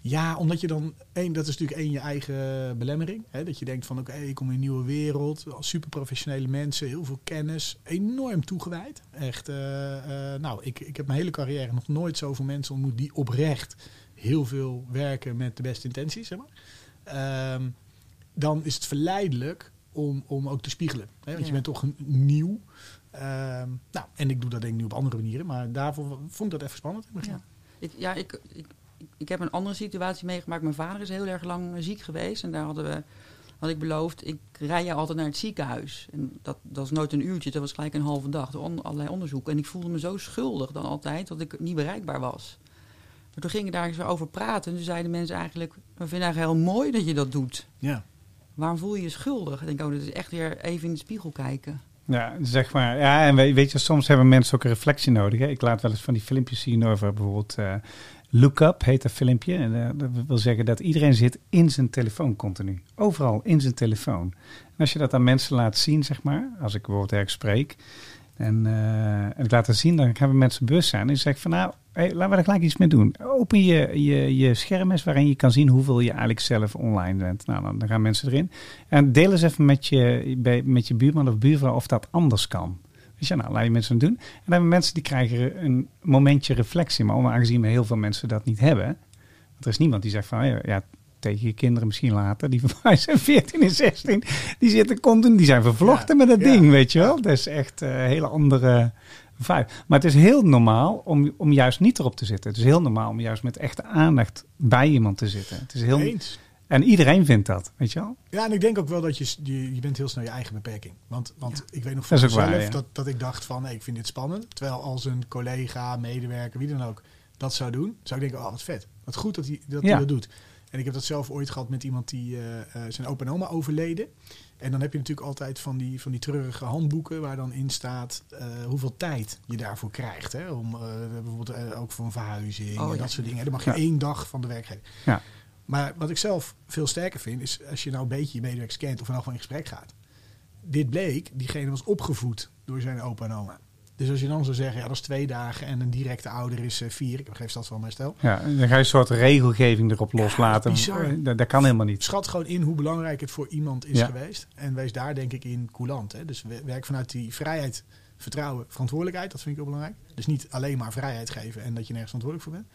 ja, omdat je dan, één, dat is natuurlijk één je eigen belemmering. Hè? Dat je denkt van oké, ik kom in een nieuwe wereld, super professionele mensen, heel veel kennis, enorm toegewijd. Echt, eh, eh, nou, ik, ik heb mijn hele carrière nog nooit zoveel mensen ontmoet die oprecht heel veel werken met de beste intenties, zeg maar. Ehm, dan is het verleidelijk om, om ook te spiegelen. Hè? Want Ja. je bent toch nieuw. Ehm, nou, en ik doe dat denk ik nu op andere manieren, maar daarvoor vond ik dat even spannend. Ja. Ik, ja, ik, ik, ik, heb een andere situatie meegemaakt. Mijn vader is heel erg lang ziek geweest. En daar hadden we, had ik beloofd, ik rij je altijd naar het ziekenhuis. En dat, dat is nooit een uurtje, dat was gelijk een halve dag. Door allerlei onderzoeken. En ik voelde me zo schuldig dan altijd dat ik niet bereikbaar was. Maar toen ging ik daar eens over praten. En toen zeiden mensen eigenlijk, we vinden eigenlijk heel mooi dat je dat doet. Ja. Waarom voel je je schuldig? Ik denk, oh, dat is echt weer even in de spiegel kijken. Ja, zeg maar. Ja, en we- weet je, soms hebben mensen ook een reflectie nodig. Hè? Ik laat wel eens van die filmpjes zien over bijvoorbeeld eh, Look Up, heet dat filmpje. En eh, dat wil zeggen dat iedereen zit in zijn telefoon continu. Overal in zijn telefoon. En als je dat aan mensen laat zien, zeg maar, als ik bijvoorbeeld ergens spreek... En, eh, en ik laat dat zien, dan gaan we mensen bewust zijn. En zeg van nou, hey, laten we er gelijk iets mee doen. Open je, je, je scherm eens waarin je kan zien hoeveel je eigenlijk zelf online bent. Nou, dan, dan gaan mensen erin. En deel eens even met je, bij, met je buurman of buurvrouw of dat anders kan. Weet je, nou, laat je mensen doen. En dan hebben mensen die krijgen een momentje reflectie. Maar aangezien we heel veel mensen dat niet hebben. Want er is niemand die zegt van, ja, ja, tegen je kinderen misschien later. Die van zijn 14 en 16. Die zitten continu, die zijn vervlochten Ja, met dat ja, ding, weet je wel. Dat is echt eh, een hele andere vibe. Maar het is heel normaal om, om juist niet erop te zitten. Het is heel normaal om juist met echte aandacht bij iemand te zitten. Het is heel, Eens. en iedereen vindt dat, weet je wel. Ja, en ik denk ook wel dat je, je, je bent heel snel je eigen beperking. Want, want ik weet nog van mezelf waar, ja. dat, dat ik dacht van, nee, ik vind dit spannend. Terwijl als een collega, medewerker, wie dan ook, dat zou doen, zou ik denken, oh, wat vet. Wat goed dat hij dat, hij Ja. dat doet. En ik heb dat zelf ooit gehad met iemand die eh, eh, zijn opa en oma overleden. En dan heb je natuurlijk altijd van die, van die treurige handboeken waar dan in staat eh, hoeveel tijd je daarvoor krijgt. Hè? Om, eh, bijvoorbeeld ook voor een verhuizing Oh, en ja. dat soort dingen. Dan mag je Ja. één dag van de werkgever. Ja. Maar wat ik zelf veel sterker vind, is als je nou een beetje je medewerkers kent of er nou gewoon in gesprek gaat. Dit bleek, diegene was opgevoed door zijn opa en oma. Dus als je dan zou zeggen, ja, dat is twee dagen en een directe ouder is eh, vier. Ik begrijp dat van mijn stel. Ja, dan ga je een soort regelgeving erop loslaten. bizar. Eh, Dat, dat kan helemaal niet. Schat gewoon in hoe belangrijk het voor iemand is Ja. geweest. En wees daar denk ik in coulant. Hè? Dus we- werk vanuit die vrijheid, vertrouwen, verantwoordelijkheid. Dat vind ik heel belangrijk. Dus niet alleen maar vrijheid geven en dat je nergens verantwoordelijk voor bent.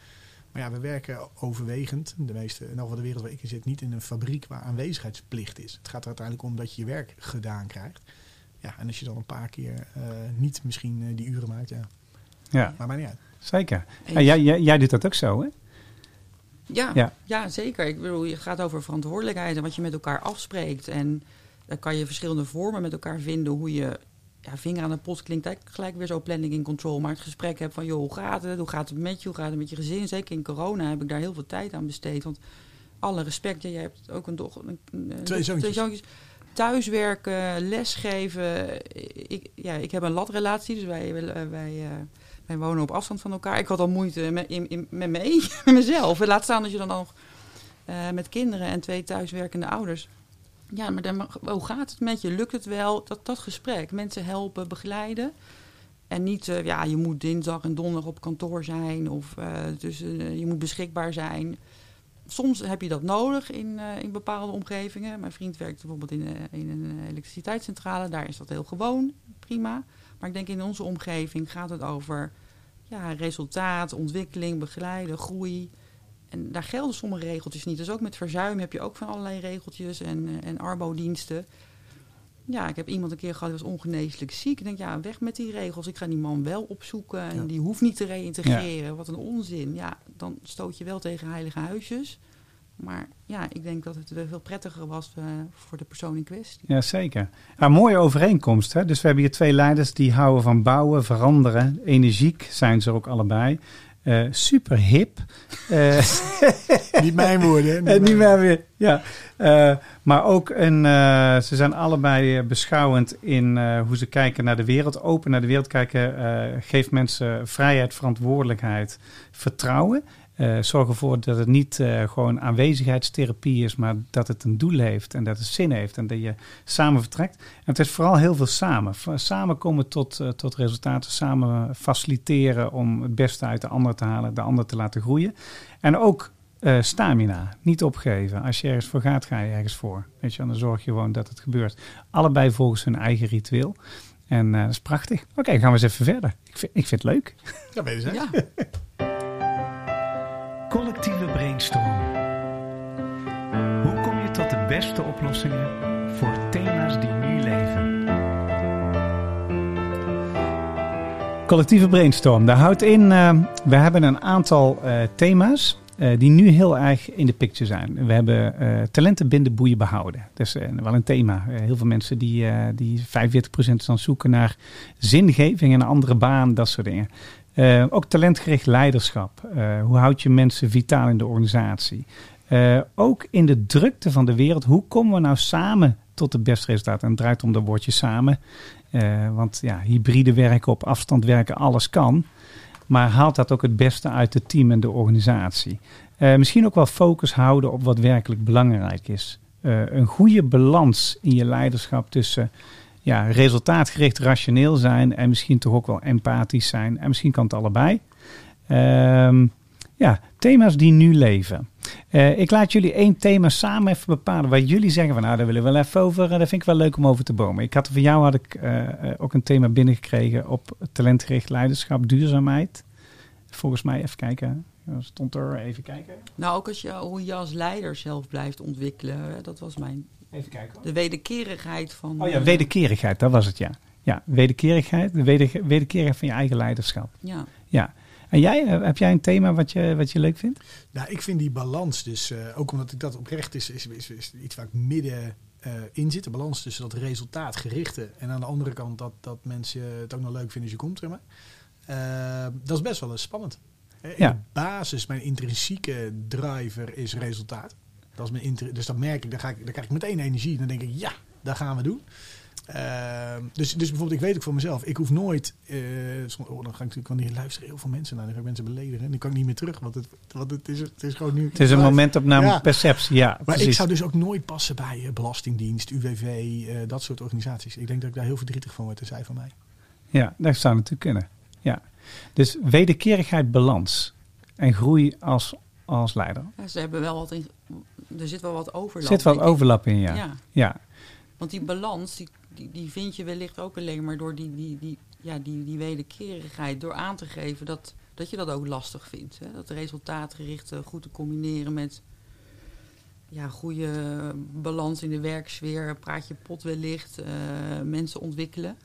Maar ja, we werken overwegend, de meeste, in over de wereld waar ik in zit, niet in een fabriek waar aanwezigheidsplicht is. Het gaat er uiteindelijk om dat je je werk gedaan krijgt. Ja, en als je dan een paar keer eh, niet misschien eh, die uren maakt, ja, Ja, maakt mij niet uit. zeker. En jij, jij, jij doet dat ook zo, hè? Ja, Ja. ja. zeker. Ik bedoel, je gaat over verantwoordelijkheid en wat je met elkaar afspreekt. En daar kan je verschillende vormen met elkaar vinden. Hoe je, ja, vinger aan de post klinkt eigenlijk gelijk weer zo planning in control. Maar het gesprek hebt van, joh, hoe gaat het? Hoe gaat het met je? Hoe gaat het met je gezin? Zeker in corona heb ik daar heel veel tijd aan besteed. Want alle respect, ja, jij hebt ook een dochter. Een, een- Twee zoontjes. Thuiswerken, lesgeven. Ik, ja, ik heb een latrelatie, dus wij, wij, wij, eh, wij wonen op afstand van elkaar. Ik had al moeite met, in, met, me, met mezelf. Laat staan dat je dan nog eh, met kinderen en twee thuiswerkende ouders. Ja, maar dan, hoe gaat het met je? Lukt het wel? Dat, dat gesprek. Mensen helpen, begeleiden. En niet, eh, ja, je moet dinsdag en donderdag op kantoor zijn. Of eh, dus, eh, je moet beschikbaar zijn. Soms heb je dat nodig in, eh, in bepaalde omgevingen. Mijn vriend werkt bijvoorbeeld in, eh, een elektriciteitscentrale. Daar is dat heel gewoon, prima. Maar ik denk in onze omgeving gaat het over ja, resultaat, ontwikkeling, begeleiden, groei. En daar gelden sommige regeltjes niet. Dus ook met verzuim heb je ook van allerlei regeltjes en, eh, en arbodiensten. Ja, ik heb iemand een keer gehad, die was ongeneeslijk ziek. Ik denk, ja, weg met die regels. Ik ga die man wel opzoeken en Ja. die hoeft niet te reïntegreren. Wat een onzin. Ja, dan stoot je wel tegen heilige huisjes. Maar ja, ik denk dat het veel prettiger was eh, voor de persoon in kwestie. Ja, zeker. Nou, mooie overeenkomst. Hè? Dus we hebben hier twee leiders die houden van bouwen, veranderen. Energiek zijn ze ook allebei. Eh, super hip. Eh, Niet mijn woorden. hè? Eh, niet meer weer. Ja. Maar ook een, ze zijn allebei beschouwend in hoe ze kijken naar de wereld. Open naar de wereld kijken geeft mensen vrijheid, verantwoordelijkheid, vertrouwen. Eh, zorg ervoor dat het niet eh, gewoon aanwezigheidstherapie is, maar dat het een doel heeft en dat het zin heeft en dat je samen vertrekt. En het is vooral heel veel samen. V- Samen komen tot, eh, tot resultaten, samen faciliteren om het beste uit de ander te halen, de ander te laten groeien. En ook eh, stamina, niet opgeven. Als je ergens voor gaat, ga je ergens voor. Weet je, dan zorg je gewoon dat het gebeurt. Allebei volgens hun eigen ritueel. En eh, dat is prachtig. Oké, gaan we eens even verder. Ik vind, ik vind het leuk. Ja, ben je hè? Ja, Collectieve brainstorm. Hoe kom je tot de beste oplossingen voor thema's die nu leven? Collectieve brainstorm. Daar houdt in, eh, we hebben een aantal eh, thema's eh, die nu heel erg in de picture zijn. We hebben talenten binden, boeien, behouden. Dat is wel een thema. Heel veel mensen die, die 45% dan zoeken naar zingeving en een andere baan, dat soort dingen. Eh, ook talentgericht leiderschap. Eh, hoe houd je mensen vitaal in de organisatie? Eh, ook in de drukte van de wereld. Hoe komen we nou samen tot het beste resultaat? En het draait om dat woordje samen. Want ja, hybride werken, op afstand werken, alles kan. Maar haalt dat ook het beste uit het team en de organisatie? Misschien ook wel focus houden op wat werkelijk belangrijk is. Een goede balans in je leiderschap tussen ja, resultaatgericht rationeel zijn en misschien toch ook wel empathisch zijn. En misschien kan het allebei. Ehm, ja, thema's die nu leven. Eh, ik laat jullie één thema samen even bepalen waar jullie zeggen van nou, daar willen we wel even over. eh, dat vind ik wel leuk om over te bomen. Ik had voor jou had ik eh, eh, ook een thema binnengekregen op talentgericht leiderschap, duurzaamheid. Volgens mij even kijken. Stond er even kijken. nou ook als je, hoe je als leider zelf blijft ontwikkelen. Dat was mijn, Even kijken. hoor. de wederkerigheid van... Oh ja, wederkerigheid, dat was het ja. Ja, wederkerigheid, de weder, wederkerigheid van je eigen leiderschap. Ja, Ja. En jij, eh, heb jij een thema wat je, wat je leuk vindt? Nou, ik vind die balans dus, eh, ook omdat ik dat oprecht is, is, is, is iets waar ik midden eh, in zit. De balans tussen dat resultaatgerichte en aan de andere kant dat, dat mensen het ook nog leuk vinden als je komt. Zeg maar. Eh, dat is best wel eens spannend. In Ja. de basis, mijn intrinsieke driver is resultaat. Dat is mijn intri- dus dat merk ik, dan, ga ik, dan krijg ik meteen energie. Dan denk ik, ja, dat gaan we doen. Eh, dus, dus bijvoorbeeld, ik weet ook voor mezelf, ik hoef nooit. eh, oh, dan ga ik natuurlijk wanneer luisteren heel veel mensen naar, dan ga ik mensen beledigen. En die kan ik niet meer terug, want het, want het, is, het is gewoon nu. Het is een momentopname Ja. perceptie, ja. Maar precies. ik zou dus ook nooit passen bij eh, Belastingdienst, UWV, eh, dat soort organisaties. Ik denk dat ik daar heel verdrietig van word, zij van mij. Ja, dat zou natuurlijk kunnen. Ja. Dus wederkerigheid, balans en groei als, als leider. Ja, ze hebben wel wat in, er zit wel wat overlap. Zit wel denk ik. overlap in, ja. Ja. ja. Want die balans, die, die, die vind je wellicht ook alleen maar door die, die, die, ja, die, die wederkerigheid. Door aan te geven dat, dat je dat ook lastig vindt. Hè? Dat resultaatgerichte goed te combineren met ja, goede balans in de werksfeer. Praat je pot wellicht, eh, mensen ontwikkelen.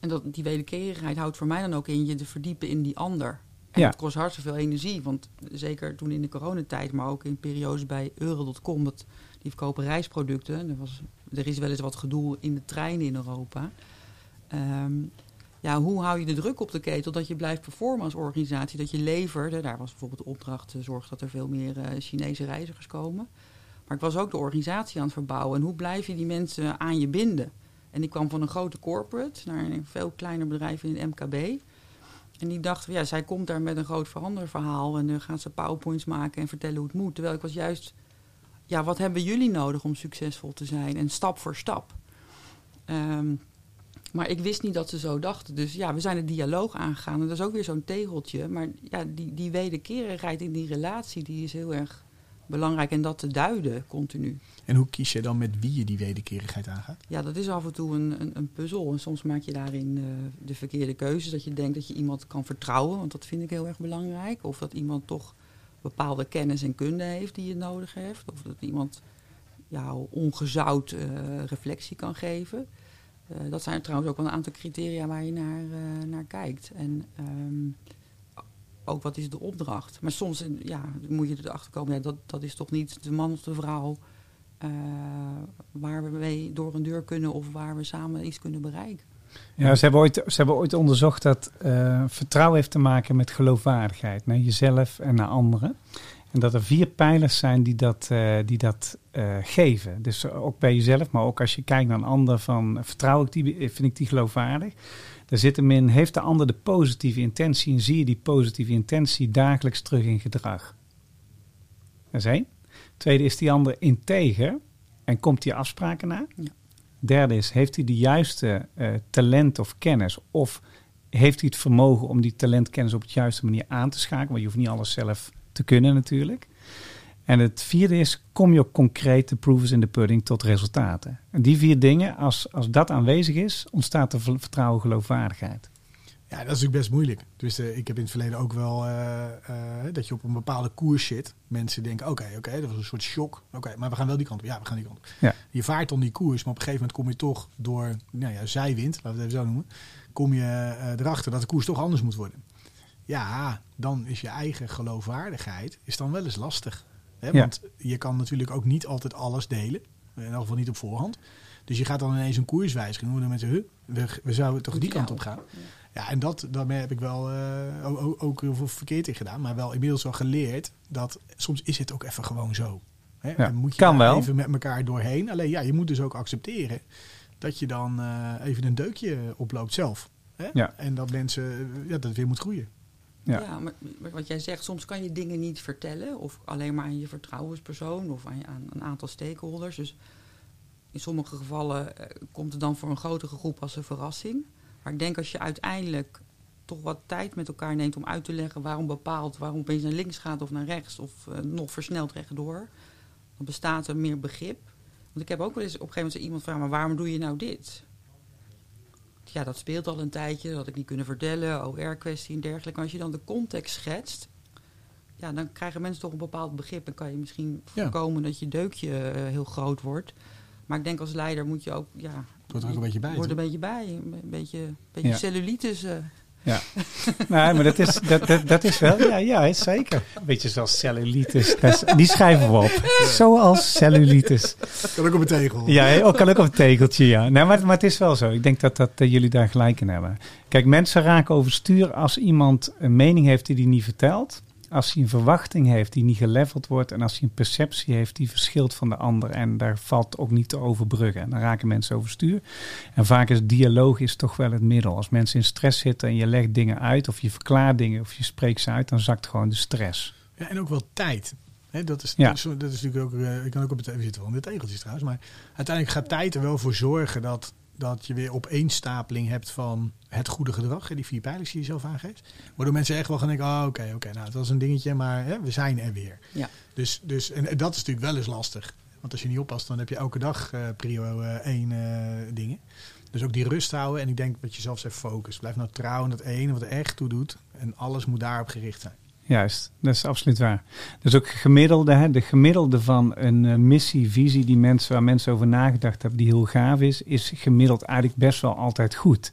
En dat, die wederkerigheid houdt voor mij dan ook in je te verdiepen in die ander. Ja. dat kost hartstikke veel energie. Want zeker toen in de coronatijd, maar ook in periodes bij Euro.com, dat die verkopen reisproducten. Er, was, er is wel eens wat gedoe in de treinen in Europa. Ehm, ja, hoe hou je de druk op de ketel dat je blijft performen als organisatie? Dat je levert. Daar was bijvoorbeeld de opdracht, eh, zorg dat er veel meer eh, Chinese reizigers komen. Maar ik was ook de organisatie aan het verbouwen. En hoe blijf je die mensen aan je binden? En ik kwam van een grote corporate naar een veel kleiner bedrijf in het MKB. En die dacht, ja, zij komt daar met een groot veranderverhaal. En dan gaat ze powerpoints maken en vertellen hoe het moet. Terwijl ik was juist, ja, wat hebben jullie nodig om succesvol te zijn? En stap voor stap. Ehm, maar ik wist niet dat ze zo dachten. Dus ja, we zijn de dialoog aangegaan. En dat is ook weer zo'n tegeltje. Maar ja, die, die wederkerigheid in die relatie, die is heel erg belangrijk. En dat te duiden, continu. En hoe kies je dan met wie je die wederkerigheid aangaat? Ja, dat is af en toe een, een, een puzzel. En soms maak je daarin eh, de verkeerde keuzes. Dat je denkt dat je iemand kan vertrouwen, want dat vind ik heel erg belangrijk. Of dat iemand toch bepaalde kennis en kunde heeft die je nodig heeft. Of dat iemand jou ongezout eh, reflectie kan geven. Eh, dat zijn trouwens ook wel een aantal criteria waar je naar, naar kijkt. En ehm, ook wat is de opdracht. Maar soms eh, ja, moet je erachter komen, dat, dat is toch niet de man of de vrouw eh, waar we mee door een deur kunnen of waar we samen iets kunnen bereiken. Ja, ze hebben ooit, ze hebben ooit onderzocht dat eh, vertrouwen heeft te maken met geloofwaardigheid naar jezelf en naar anderen. En dat er vier pijlers zijn die dat, die dat geven. Dus ook bij jezelf, maar ook als je kijkt naar een ander van vertrouw ik die, vind ik die geloofwaardig. Daar zit hem in, heeft de ander de positieve intentie en zie je die positieve intentie dagelijks terug in gedrag. Dat is één. Tweede, is die ander integer en komt die afspraken na? Ja. Derde is, heeft hij de juiste eh, talent of kennis? Of heeft hij het vermogen om die talentkennis op de juiste manier aan te schakelen? Want je hoeft niet alles zelf te kunnen natuurlijk. En het vierde is, kom je op concrete proofs in de pudding tot resultaten. En die vier dingen, als, als dat aanwezig is, ontstaat er ver- vertrouwen, geloofwaardigheid. Ja, dat is natuurlijk best moeilijk. Dus ik heb in het verleden ook wel eh, eh, dat je op een bepaalde koers zit. Mensen denken, oké, oké, dat was een soort shock. Oké, maar we gaan wel die kant op. Ja, we gaan die kant op. Ja. Je vaart dan die koers, maar op een gegeven moment kom je toch door nou ja, zijwind, laten we het even zo noemen, kom je eh, erachter dat de koers toch anders moet worden. Ja, dan is je eigen geloofwaardigheid is dan wel eens lastig. Hè? Ja. Want je kan natuurlijk ook niet altijd alles delen. In elk geval niet op voorhand. Dus je gaat dan ineens een koers wijzigen. Hoe dan mensen, huh, we, we zouden toch die kant op gaan. Ja, en dat, daarmee heb ik wel eh, ook, ook- ook heel veel verkeerd in gedaan. Maar wel inmiddels wel geleerd dat soms is het ook even gewoon zo. Hè? Ja, en moet je kan daar wel. even met elkaar doorheen. Alleen ja, je moet dus ook accepteren dat je dan eh, even een deukje oploopt zelf. Hè? Ja. En dat mensen, ja, dat weer moet groeien. Ja. Maar, wat jij zegt, soms kan je dingen niet vertellen. Of alleen maar aan je vertrouwenspersoon of aan, een aantal stakeholders. Dus in sommige gevallen eh, komt het dan voor een grotere groep als een verrassing. Maar ik denk als je uiteindelijk toch wat tijd met elkaar neemt om uit te leggen waarom bepaalt, waarom opeens naar links gaat of naar rechts of eh, nog versneld rechtdoor, dan bestaat er meer begrip. Want ik heb ook wel eens op een gegeven moment iemand vragen, maar waarom doe je nou dit? Ja, dat speelt al een tijdje, dat had ik niet kunnen vertellen, OR-kwestie en dergelijke. Maar als je dan de context schetst, ja, dan krijgen mensen toch een bepaald begrip. Dan kan je misschien Ja. voorkomen dat je deukje eh, heel groot wordt. Maar ik denk als leider moet je ook, ja... Het hoort er ook een beetje bij. Hoort er een beetje bij. Een beetje, een beetje Ja. cellulitis. eh. Ja. nee, maar dat is, dat, dat, dat is wel, ja, ja, zeker. Een beetje zoals cellulitis. Die schrijven we op. Zoals cellulitis. Kan ook op een tegel. Ja, ook kan ook op een tegeltje, ja. Nee, maar, maar het is wel zo. Ik denk dat, dat jullie daar gelijk in hebben. Kijk, mensen raken overstuur als iemand een mening heeft die hij niet vertelt. Als hij een verwachting heeft die niet geleveld wordt. En als hij een perceptie heeft die verschilt van de ander. En daar valt ook niet te overbruggen. En dan raken mensen overstuur. En vaak is dialoog is toch wel het middel. Als mensen in stress zitten en je legt dingen uit. Of je verklaart dingen of je spreekt ze uit. Dan zakt gewoon de stress. Ja, en ook wel tijd. Hè, dat, is, Ja. dat, is, dat is natuurlijk ook. eh, ik kan ook op het we zitten wel in de tegeltjes trouwens. Maar uiteindelijk gaat tijd er wel voor zorgen dat, dat je weer opeenstapeling hebt van het goede gedrag. Hè, die vier pijlers die je zelf aangeeft. Waardoor mensen echt wel gaan denken: oh, oké, oké, nou, dat was een dingetje, maar hè, we zijn er weer. Ja. Dus, dus, en dat is natuurlijk wel eens lastig. Want als je niet oppast, dan heb je elke dag eh prio eh, één eh, dingen. Dus ook die rust houden. En ik denk dat je zelf zegt focus. Blijf nou trouw aan dat ene wat er echt toe doet. En alles moet daarop gericht zijn. Juist, dat is absoluut waar. Dus ook gemiddelde, hè, de gemiddelde van een eh, missie, visie die mensen, waar mensen over nagedacht hebben, die heel gaaf is, is gemiddeld eigenlijk best wel altijd goed.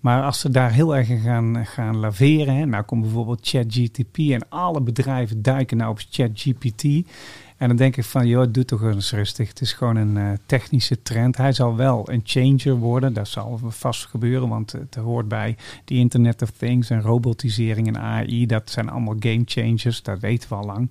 Maar als ze daar heel erg in gaan, gaan laveren, hè, nou komt bijvoorbeeld ChatGTP en alle bedrijven duiken nou op ChatGPT. En dan denk ik van, joh, doe toch eens rustig. Het is gewoon een eh, technische trend. Hij zal wel een changer worden. Dat zal vast gebeuren, want het hoort bij die Internet of Things en robotisering en AI. Dat zijn allemaal game changers. Dat weten we al lang.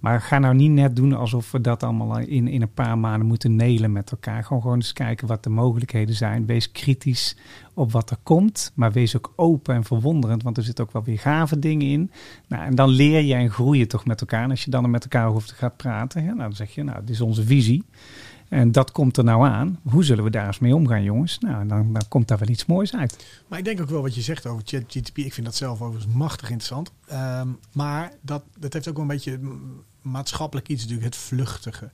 Maar ga nou niet net doen alsof we dat allemaal in, in een paar maanden moeten nelen met elkaar. Gewoon, gewoon eens kijken wat de mogelijkheden zijn. Wees kritisch op wat er komt. Maar wees ook open en verwonderend. Want er zitten ook wel weer gave dingen in. Nou, en dan leer je en groei je toch met elkaar. En als je dan er met elkaar over gaat praten. Ja, nou, dan zeg je, nou, dit is onze visie. En dat komt er nou aan. Hoe zullen we daar eens mee omgaan, jongens? Nou, dan, komt daar wel iets moois uit. Maar ik denk ook wel wat je zegt over ChatGTP. Ik vind dat zelf overigens machtig interessant. Ehm, maar dat, dat heeft ook wel een beetje maatschappelijk iets natuurlijk. Het vluchtige.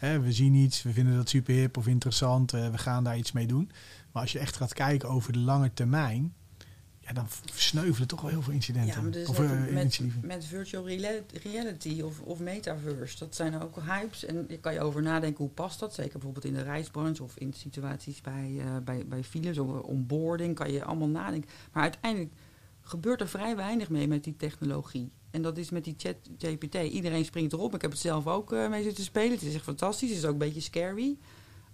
We zien iets, we vinden dat super hip of interessant. eh, we gaan daar iets mee doen. Maar als je echt gaat kijken over de lange termijn. Dan versneuvelen toch wel heel veel incidenten. Ja, maar dus of eh, met, met virtual reality of, of metaverse, dat zijn ook hypes. En daar kan je over nadenken, hoe past dat? Zeker bijvoorbeeld in de reisbranche of in situaties bij, eh bij, bij files of onboarding, kan je allemaal nadenken. Maar uiteindelijk gebeurt er vrij weinig mee met die technologie. En dat is met die chat GPT. Iedereen springt erop. Ik heb het zelf ook eh, mee zitten spelen. Het is echt fantastisch. Het is ook een beetje scary.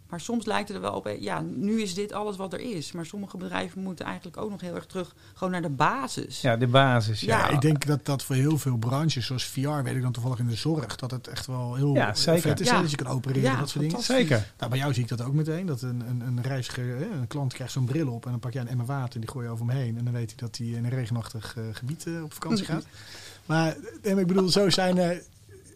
Maar soms lijkt het er wel op, ja, nu is dit alles wat er is. Maar sommige bedrijven moeten eigenlijk ook nog heel erg terug, gewoon naar de basis. Ja, de basis. Ja, Ja, ik denk dat dat voor heel veel branches, zoals VR, weet ik dan toevallig in de zorg, dat het echt wel heel Ja, zeker. vet is. Ja. Dat je kan opereren, Ja, dat soort dingen. Zeker. Nou, bij jou zie ik dat ook meteen. Dat een, een, een reiziger, hè, een klant krijgt zo'n bril op en dan pak jij een emmer water en die gooi je over hem heen. En dan weet hij dat hij in een regenachtig eh, gebied eh, op vakantie gaat. Maar eh, ik bedoel, zo zijn er.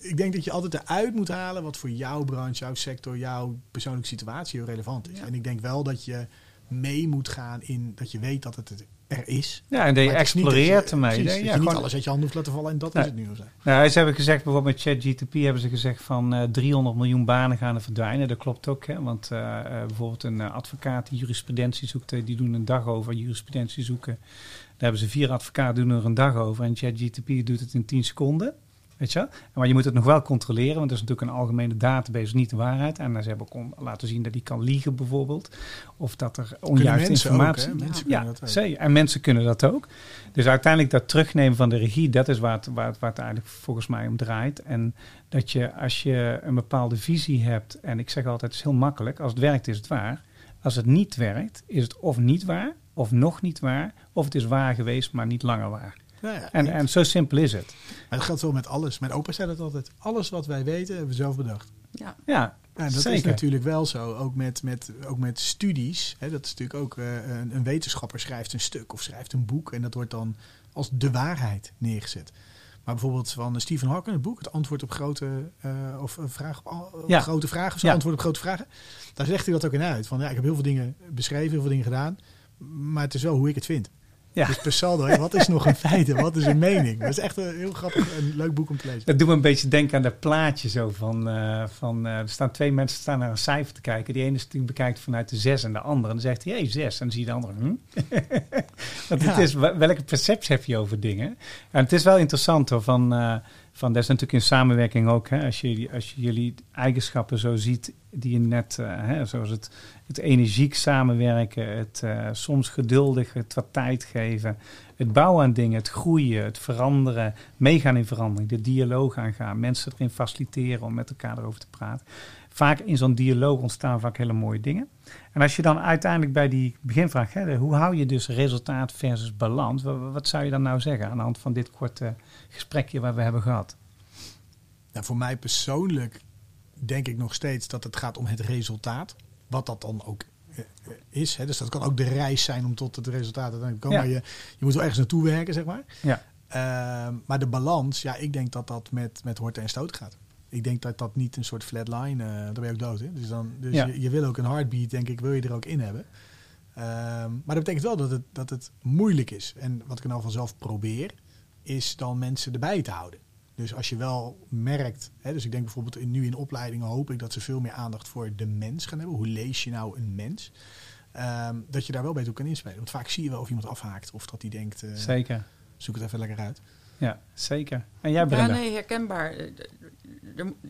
Ik denk dat je altijd eruit moet halen wat voor jouw branche, jouw sector, jouw persoonlijke situatie heel relevant is. Ja. En ik denk wel dat je mee moet gaan in dat je weet dat het er is. Ja, en dat je exploreert ermee. precies, Ja, dat je gewoon- niet alles uit je handen hoeft laten vallen en dat is het nu zo. Nou, ze hebben gezegd, bijvoorbeeld met ChatGTP hebben ze gezegd van eh 300 miljoen banen gaan er verdwijnen. Dat klopt ook, hè? want eh, eh, bijvoorbeeld een eh, advocaat die jurisprudentie zoekt, eh, die doen een dag over jurisprudentie zoeken. Daar hebben ze vier advocaten doen er een dag over en ChatGTP doet het in 10 seconden. Weet je? Maar je moet het nog wel controleren, want dat is natuurlijk een algemene database, niet de waarheid. En ze hebben ook laten zien dat die kan liegen bijvoorbeeld. Of dat er onjuiste informatie... ook? Mensen Ja, dat zeker. En mensen kunnen dat ook. Dus uiteindelijk dat terugnemen van de regie, dat is waar het, waar, het, waar het eigenlijk volgens mij om draait. En dat je als je een bepaalde visie hebt, en ik zeg altijd, het is heel makkelijk, als het werkt is het waar. Als het niet werkt, is het of niet waar, of nog niet waar, of het is waar geweest, maar niet langer waar. Ja. En, en zo simpel is het. Maar dat geldt wel met alles. Mijn opa zei dat altijd. Alles wat wij weten, hebben we zelf bedacht. Ja, Ja, Ja, dat is natuurlijk wel zo. Ook met, met, ook met studies. Hè, dat is natuurlijk ook eh, een, een wetenschapper schrijft een stuk of schrijft een boek. En dat wordt dan als de waarheid neergezet. Maar bijvoorbeeld van Stephen Hawking, het boek, het antwoord op grote, eh, of een vraag op Ja. grote vragen, of zo, Ja. antwoord op grote vragen. Daar zegt hij dat ook in uit. Van ja, ik heb heel veel dingen beschreven, heel veel dingen gedaan. Maar het is wel hoe ik het vind. Ja. Dus per saldo, wat is nog een feit en wat is een mening? Dat is echt een heel grappig en leuk boek om te lezen. Dat doet me een beetje denken aan dat plaatje zo van, eh, van eh, er staan twee mensen staan naar een cijfer te kijken. Die ene is die bekijkt vanuit de zes en de andere. En dan zegt hij, hé, zes. En dan zie je de andere, hm? Want het is, wel- welke perceptie heb je over dingen? En het is wel interessant hoor, van, eh, van dat natuurlijk in samenwerking ook. Hè, als, je, als je jullie eigenschappen zo ziet, die je net, eh, hè, zoals het, het energiek samenwerken, het eh, soms geduldig, het wat tijd geven, het bouwen aan dingen, het groeien, het veranderen, meegaan in verandering, de dialoog aangaan, mensen erin faciliteren om met elkaar erover te praten. Vaak in zo'n dialoog ontstaan vaak hele mooie dingen. En als je dan uiteindelijk bij die beginvraag, hè, hoe hou je dus resultaat versus balans, wat, zou je dan nou zeggen aan de hand van dit korte gesprekje wat we hebben gehad? Nou, voor mij persoonlijk denk ik nog steeds dat het gaat om het resultaat. Wat dat dan ook eh, eh, is. Hè. Dus dat kan ook de reis zijn om tot het resultaat te komen. Ja. Maar je, je moet wel ergens naartoe werken, zeg maar. Ja. Ehm, maar de balans, ja, ik denk dat dat met, met horten en stoten gaat. Ik denk dat dat niet een soort flatline, eh daar ben je ook dood. Hè? Dus, dan, dus Ja. je, je wil ook een heartbeat, denk ik, wil je er ook in hebben. Ehm, maar dat betekent wel dat het, dat het moeilijk is. En wat ik nou vanzelf probeer, is dan mensen erbij te houden. Dus als je wel merkt, hè, dus ik denk bijvoorbeeld in, nu in opleidingen hoop ik dat ze veel meer aandacht voor de mens gaan hebben. Hoe lees je nou een mens? Ehm, dat je daar wel beter op kan inspelen. Want vaak zie je wel of iemand afhaakt of dat hij denkt, eh, Zeker. zoek het even lekker uit. Ja, zeker. En jij ja Brenda? nee, herkenbaar. Eh,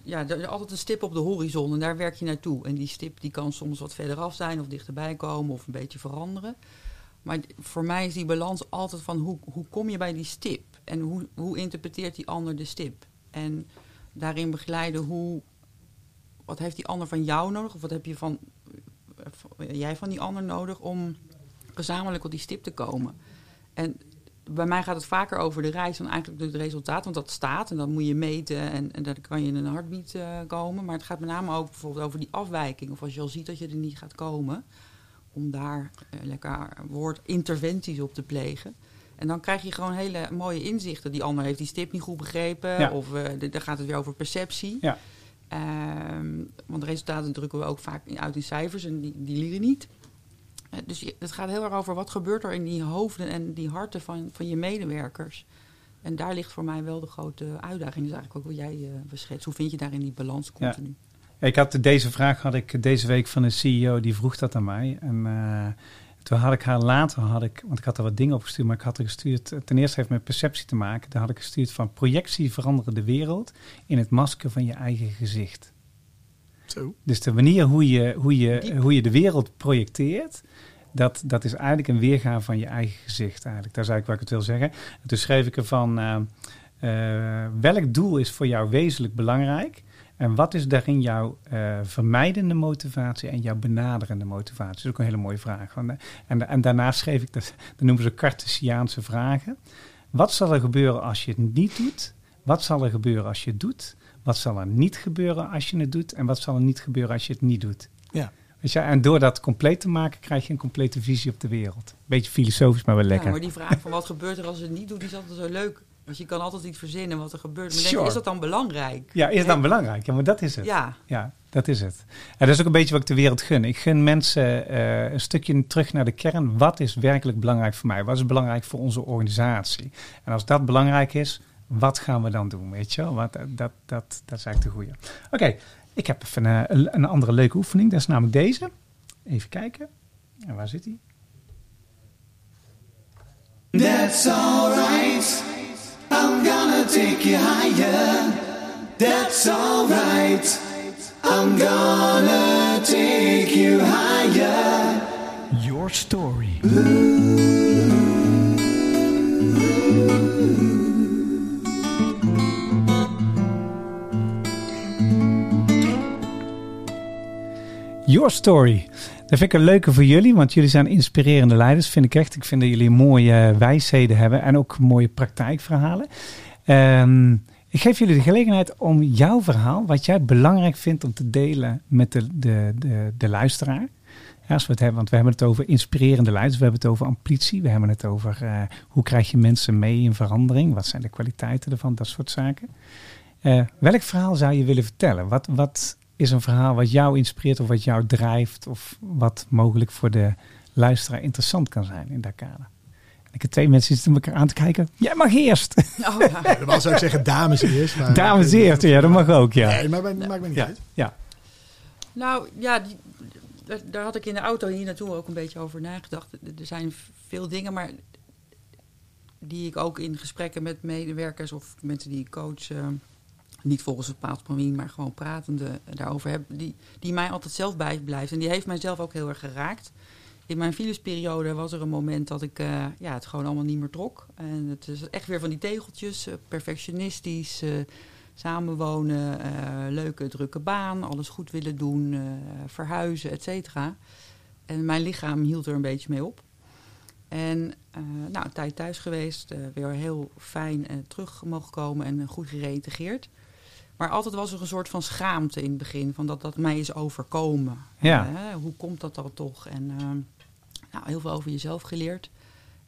ja, er is altijd een stip op de horizon en daar werk je naartoe. En die stip die kan soms wat verderaf zijn of dichterbij komen of een beetje veranderen. Maar voor mij is die balans altijd van hoe, hoe kom je bij die stip? En hoe, hoe interpreteert die ander de stip? En daarin begeleiden hoe, wat heeft die ander van jou nodig? Of wat heb je van, eh, van- jij van die ander nodig om gezamenlijk op die stip te komen? En bij mij gaat het vaker over de reis dan eigenlijk het resultaat. Want dat staat en dan moet je meten en, en dan kan je in een heartbeat eh, komen. Maar het gaat met name ook bijvoorbeeld over die afwijking. Of als je al ziet dat je er niet gaat komen. Om daar eh, lekker woord interventies op te plegen. En dan krijg je gewoon hele mooie inzichten. Die ander heeft die stip niet goed begrepen. Ja. Of eh, de- dan gaat het weer over perceptie. Ja. Ehm, want de resultaten drukken we ook vaak uit in cijfers en die, die liegen niet. Eh, Dus je- het gaat heel erg over wat gebeurt er in die hoofden en die harten van, van je medewerkers. En daar ligt voor mij wel de grote uitdaging. Dus eigenlijk ook wat jij eh beschetst. Hoe vind je daarin die balans continu? Ik had deze vraag had ik deze week van een CEO die vroeg dat aan mij. En eh, toen had ik haar later, had ik, want ik had er wat dingen opgestuurd, maar ik had er gestuurd. Ten eerste heeft met perceptie te maken. Daar had ik gestuurd van projectie veranderen de wereld in het masker van je eigen gezicht. Zo. Dus de manier hoe je, hoe je, hoe je de wereld projecteert, dat, dat is eigenlijk een weergave van je eigen gezicht eigenlijk. Dat is eigenlijk wat ik het wil zeggen. En toen schreef ik ervan, eh, welk doel is voor jou wezenlijk belangrijk? En wat is daarin jouw eh, vermijdende motivatie en jouw benaderende motivatie? Dat is ook een hele mooie vraag. Eh, en, en daarnaast schreef ik, dat, dat noemen ze Cartesiaanse vragen. Wat zal er gebeuren als je het niet doet? Wat zal er gebeuren als je het doet? Wat zal er niet gebeuren als je het doet? En wat zal er niet gebeuren als je het niet doet? Ja. Weet je, en door dat compleet te maken, krijg je een complete visie op de wereld. Beetje filosofisch, maar wel lekker. Ja, maar die vraag van wat gebeurt er als je het niet doet, die is altijd zo leuk. Want je kan altijd iets verzinnen wat er gebeurt. Maar denk, is dat dan belangrijk? Ja, is het dan belangrijk? Ja, maar dat is het. Ja, Ja, dat is het. En dat is ook een beetje wat ik de wereld gun. Ik gun mensen eh, een stukje terug naar de kern. Wat is werkelijk belangrijk voor mij? Wat is belangrijk voor onze organisatie? En als dat belangrijk is, wat gaan we dan doen? Weet je wel? Want dat, dat, dat, dat is eigenlijk de goede. Oké, ik heb even eh, een, een andere leuke oefening. Dat is namelijk deze. Even kijken. En waar zit hij? That's alright. I'm gonna take you higher. That's alright. I'm gonna take you higher. Your story. Your Story. Dat vind ik een leuke voor jullie, want jullie zijn inspirerende leiders, vind ik echt. Ik vind dat jullie mooie wijsheden hebben en ook mooie praktijkverhalen. Ehm, ik geef jullie de gelegenheid om jouw verhaal, wat jij belangrijk vindt om te delen met de, de, de, de luisteraar. Ja, als we het hebben, want we hebben het over inspirerende leiders, we hebben het over ambitie, we hebben het over eh, hoe krijg je mensen mee in verandering, wat zijn de kwaliteiten ervan, dat soort zaken. Eh, welk verhaal zou je willen vertellen? Wat, wat is een verhaal wat jou inspireert of wat jou drijft of wat mogelijk voor de luisteraar interessant kan zijn in dat kader? Ik heb twee mensen zitten elkaar aan te kijken. Jij mag eerst. oh, ja. Normaal zou ik zeggen dames eerst. Maar Dames eerst, ja, dat mag ook, ja. Nee, maar maakt me niet Ja, uit. ja. Nou ja, die, daar, had ik in de auto hier naartoe ook een beetje over nagedacht. Er- zijn veel dingen, maar die ik ook in gesprekken met medewerkers of mensen die ik coach, eh, niet volgens het paadpramien, maar gewoon pratende daarover heb, die, die mij altijd zelf bijblijft. En die heeft mijzelf ook heel erg geraakt. In mijn filusperiode was er een moment dat ik eh, ja, het gewoon allemaal niet meer trok. En het is echt weer van die tegeltjes, eh, perfectionistisch, samenwonen, eh, leuke drukke baan, alles goed willen doen, eh, verhuizen, et cetera. En mijn lichaam hield er een beetje mee op. En eh, nou, een tijd thuis geweest, weer heel fijn terug mogen komen en goed gereïntegreerd. Maar altijd was er een soort van schaamte in het begin, van dat dat mij is overkomen. Ja. En, hoe komt dat dan toch? En nou, heel veel over jezelf geleerd.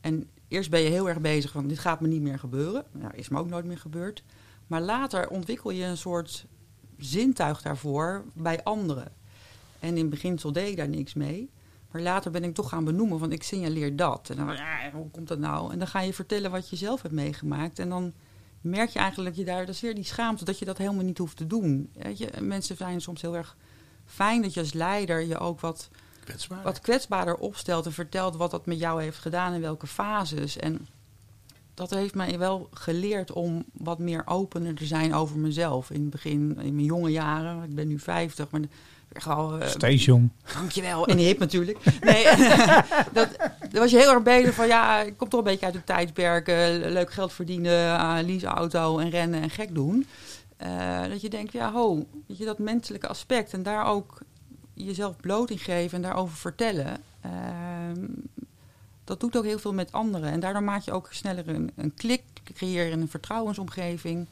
En eerst ben je heel erg bezig van, dit gaat me niet meer gebeuren. Nou, is me ook nooit meer gebeurd. Maar later ontwikkel je een soort zintuig daarvoor bij anderen. En in beginsel deed ik daar niks mee. Maar later ben ik toch gaan benoemen, want ik signaleer dat. En dan, ja, hoe komt dat nou? En dan ga je vertellen wat je zelf hebt meegemaakt. En dan merk je eigenlijk dat je daar, dat is weer die schaamte, dat je dat helemaal niet hoeft te doen. Weet je, mensen zijn soms heel erg fijn dat je als leider je ook wat, Kwetsbaar. wat kwetsbaarder opstelt en vertelt wat dat met jou heeft gedaan in welke fases. En dat heeft mij wel geleerd om wat meer opener te zijn over mezelf. In het begin, in mijn jonge jaren, ik ben nu 50, maar echt al, eh, Steeds jong. Dankjewel. En hip natuurlijk. Nee, dat, was je heel erg bezig van ja, ik kom toch een beetje uit het tijdperk. leuk geld verdienen, uh, lease auto en rennen en gek doen. Eh, dat je denkt, ja ho, weet je, dat menselijke aspect. En daar ook jezelf bloot in geven en daarover vertellen. Ehm, dat doet ook heel veel met anderen. En daardoor maak je ook sneller een, een klik, creëer een vertrouwensomgeving.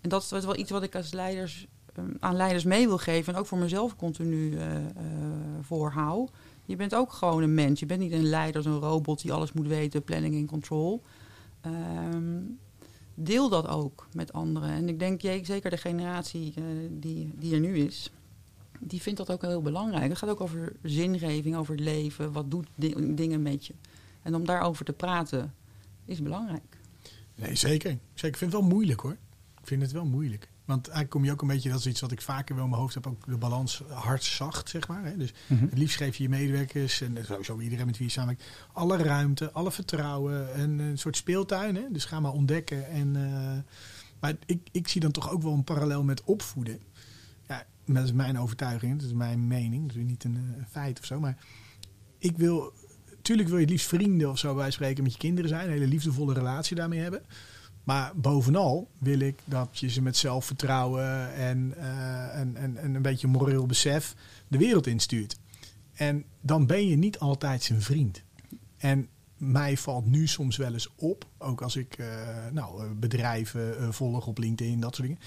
En dat is wel iets wat ik als leiders um, aan leiders mee wil geven en ook voor mezelf continu uh, voorhoud. Je bent ook gewoon een mens. Je bent niet een leider, een robot die alles moet weten, planning en control. Um, deel dat ook met anderen. En ik denk, zeker de generatie uh, die, die er nu is, die vindt dat ook heel belangrijk. Het gaat ook over zingeving, over het leven. Wat doet di dingen met je? En om daarover te praten is belangrijk. Nee, zeker. zeker. Ik vind het wel moeilijk hoor. Ik vind het wel moeilijk. Want eigenlijk kom je ook een beetje, dat is iets wat ik vaker wel in mijn hoofd heb, ook de balans hard zacht, zeg maar. Hè? Dus mm -hmm. het liefst geef je je medewerkers en sowieso iedereen met wie je samenwerkt, alle ruimte, alle vertrouwen en een soort speeltuin. Hè? Dus ga maar ontdekken. En, uh, maar ik, ik zie dan toch ook wel een parallel met opvoeden. Ja, dat is mijn overtuiging, dat is mijn mening, dat is niet een, een feit of zo. Maar ik wil, tuurlijk wil je het liefst vrienden of zo bij spreken met je kinderen zijn, een hele liefdevolle relatie daarmee hebben. Maar bovenal wil ik dat je ze met zelfvertrouwen en, eh, en, en, en een beetje moreel besef de wereld instuurt. En dan ben je niet altijd zijn vriend. En mij valt nu soms wel eens op, ook als ik eh, nou, eh, bedrijven volg op LinkedIn, dat soort dingen.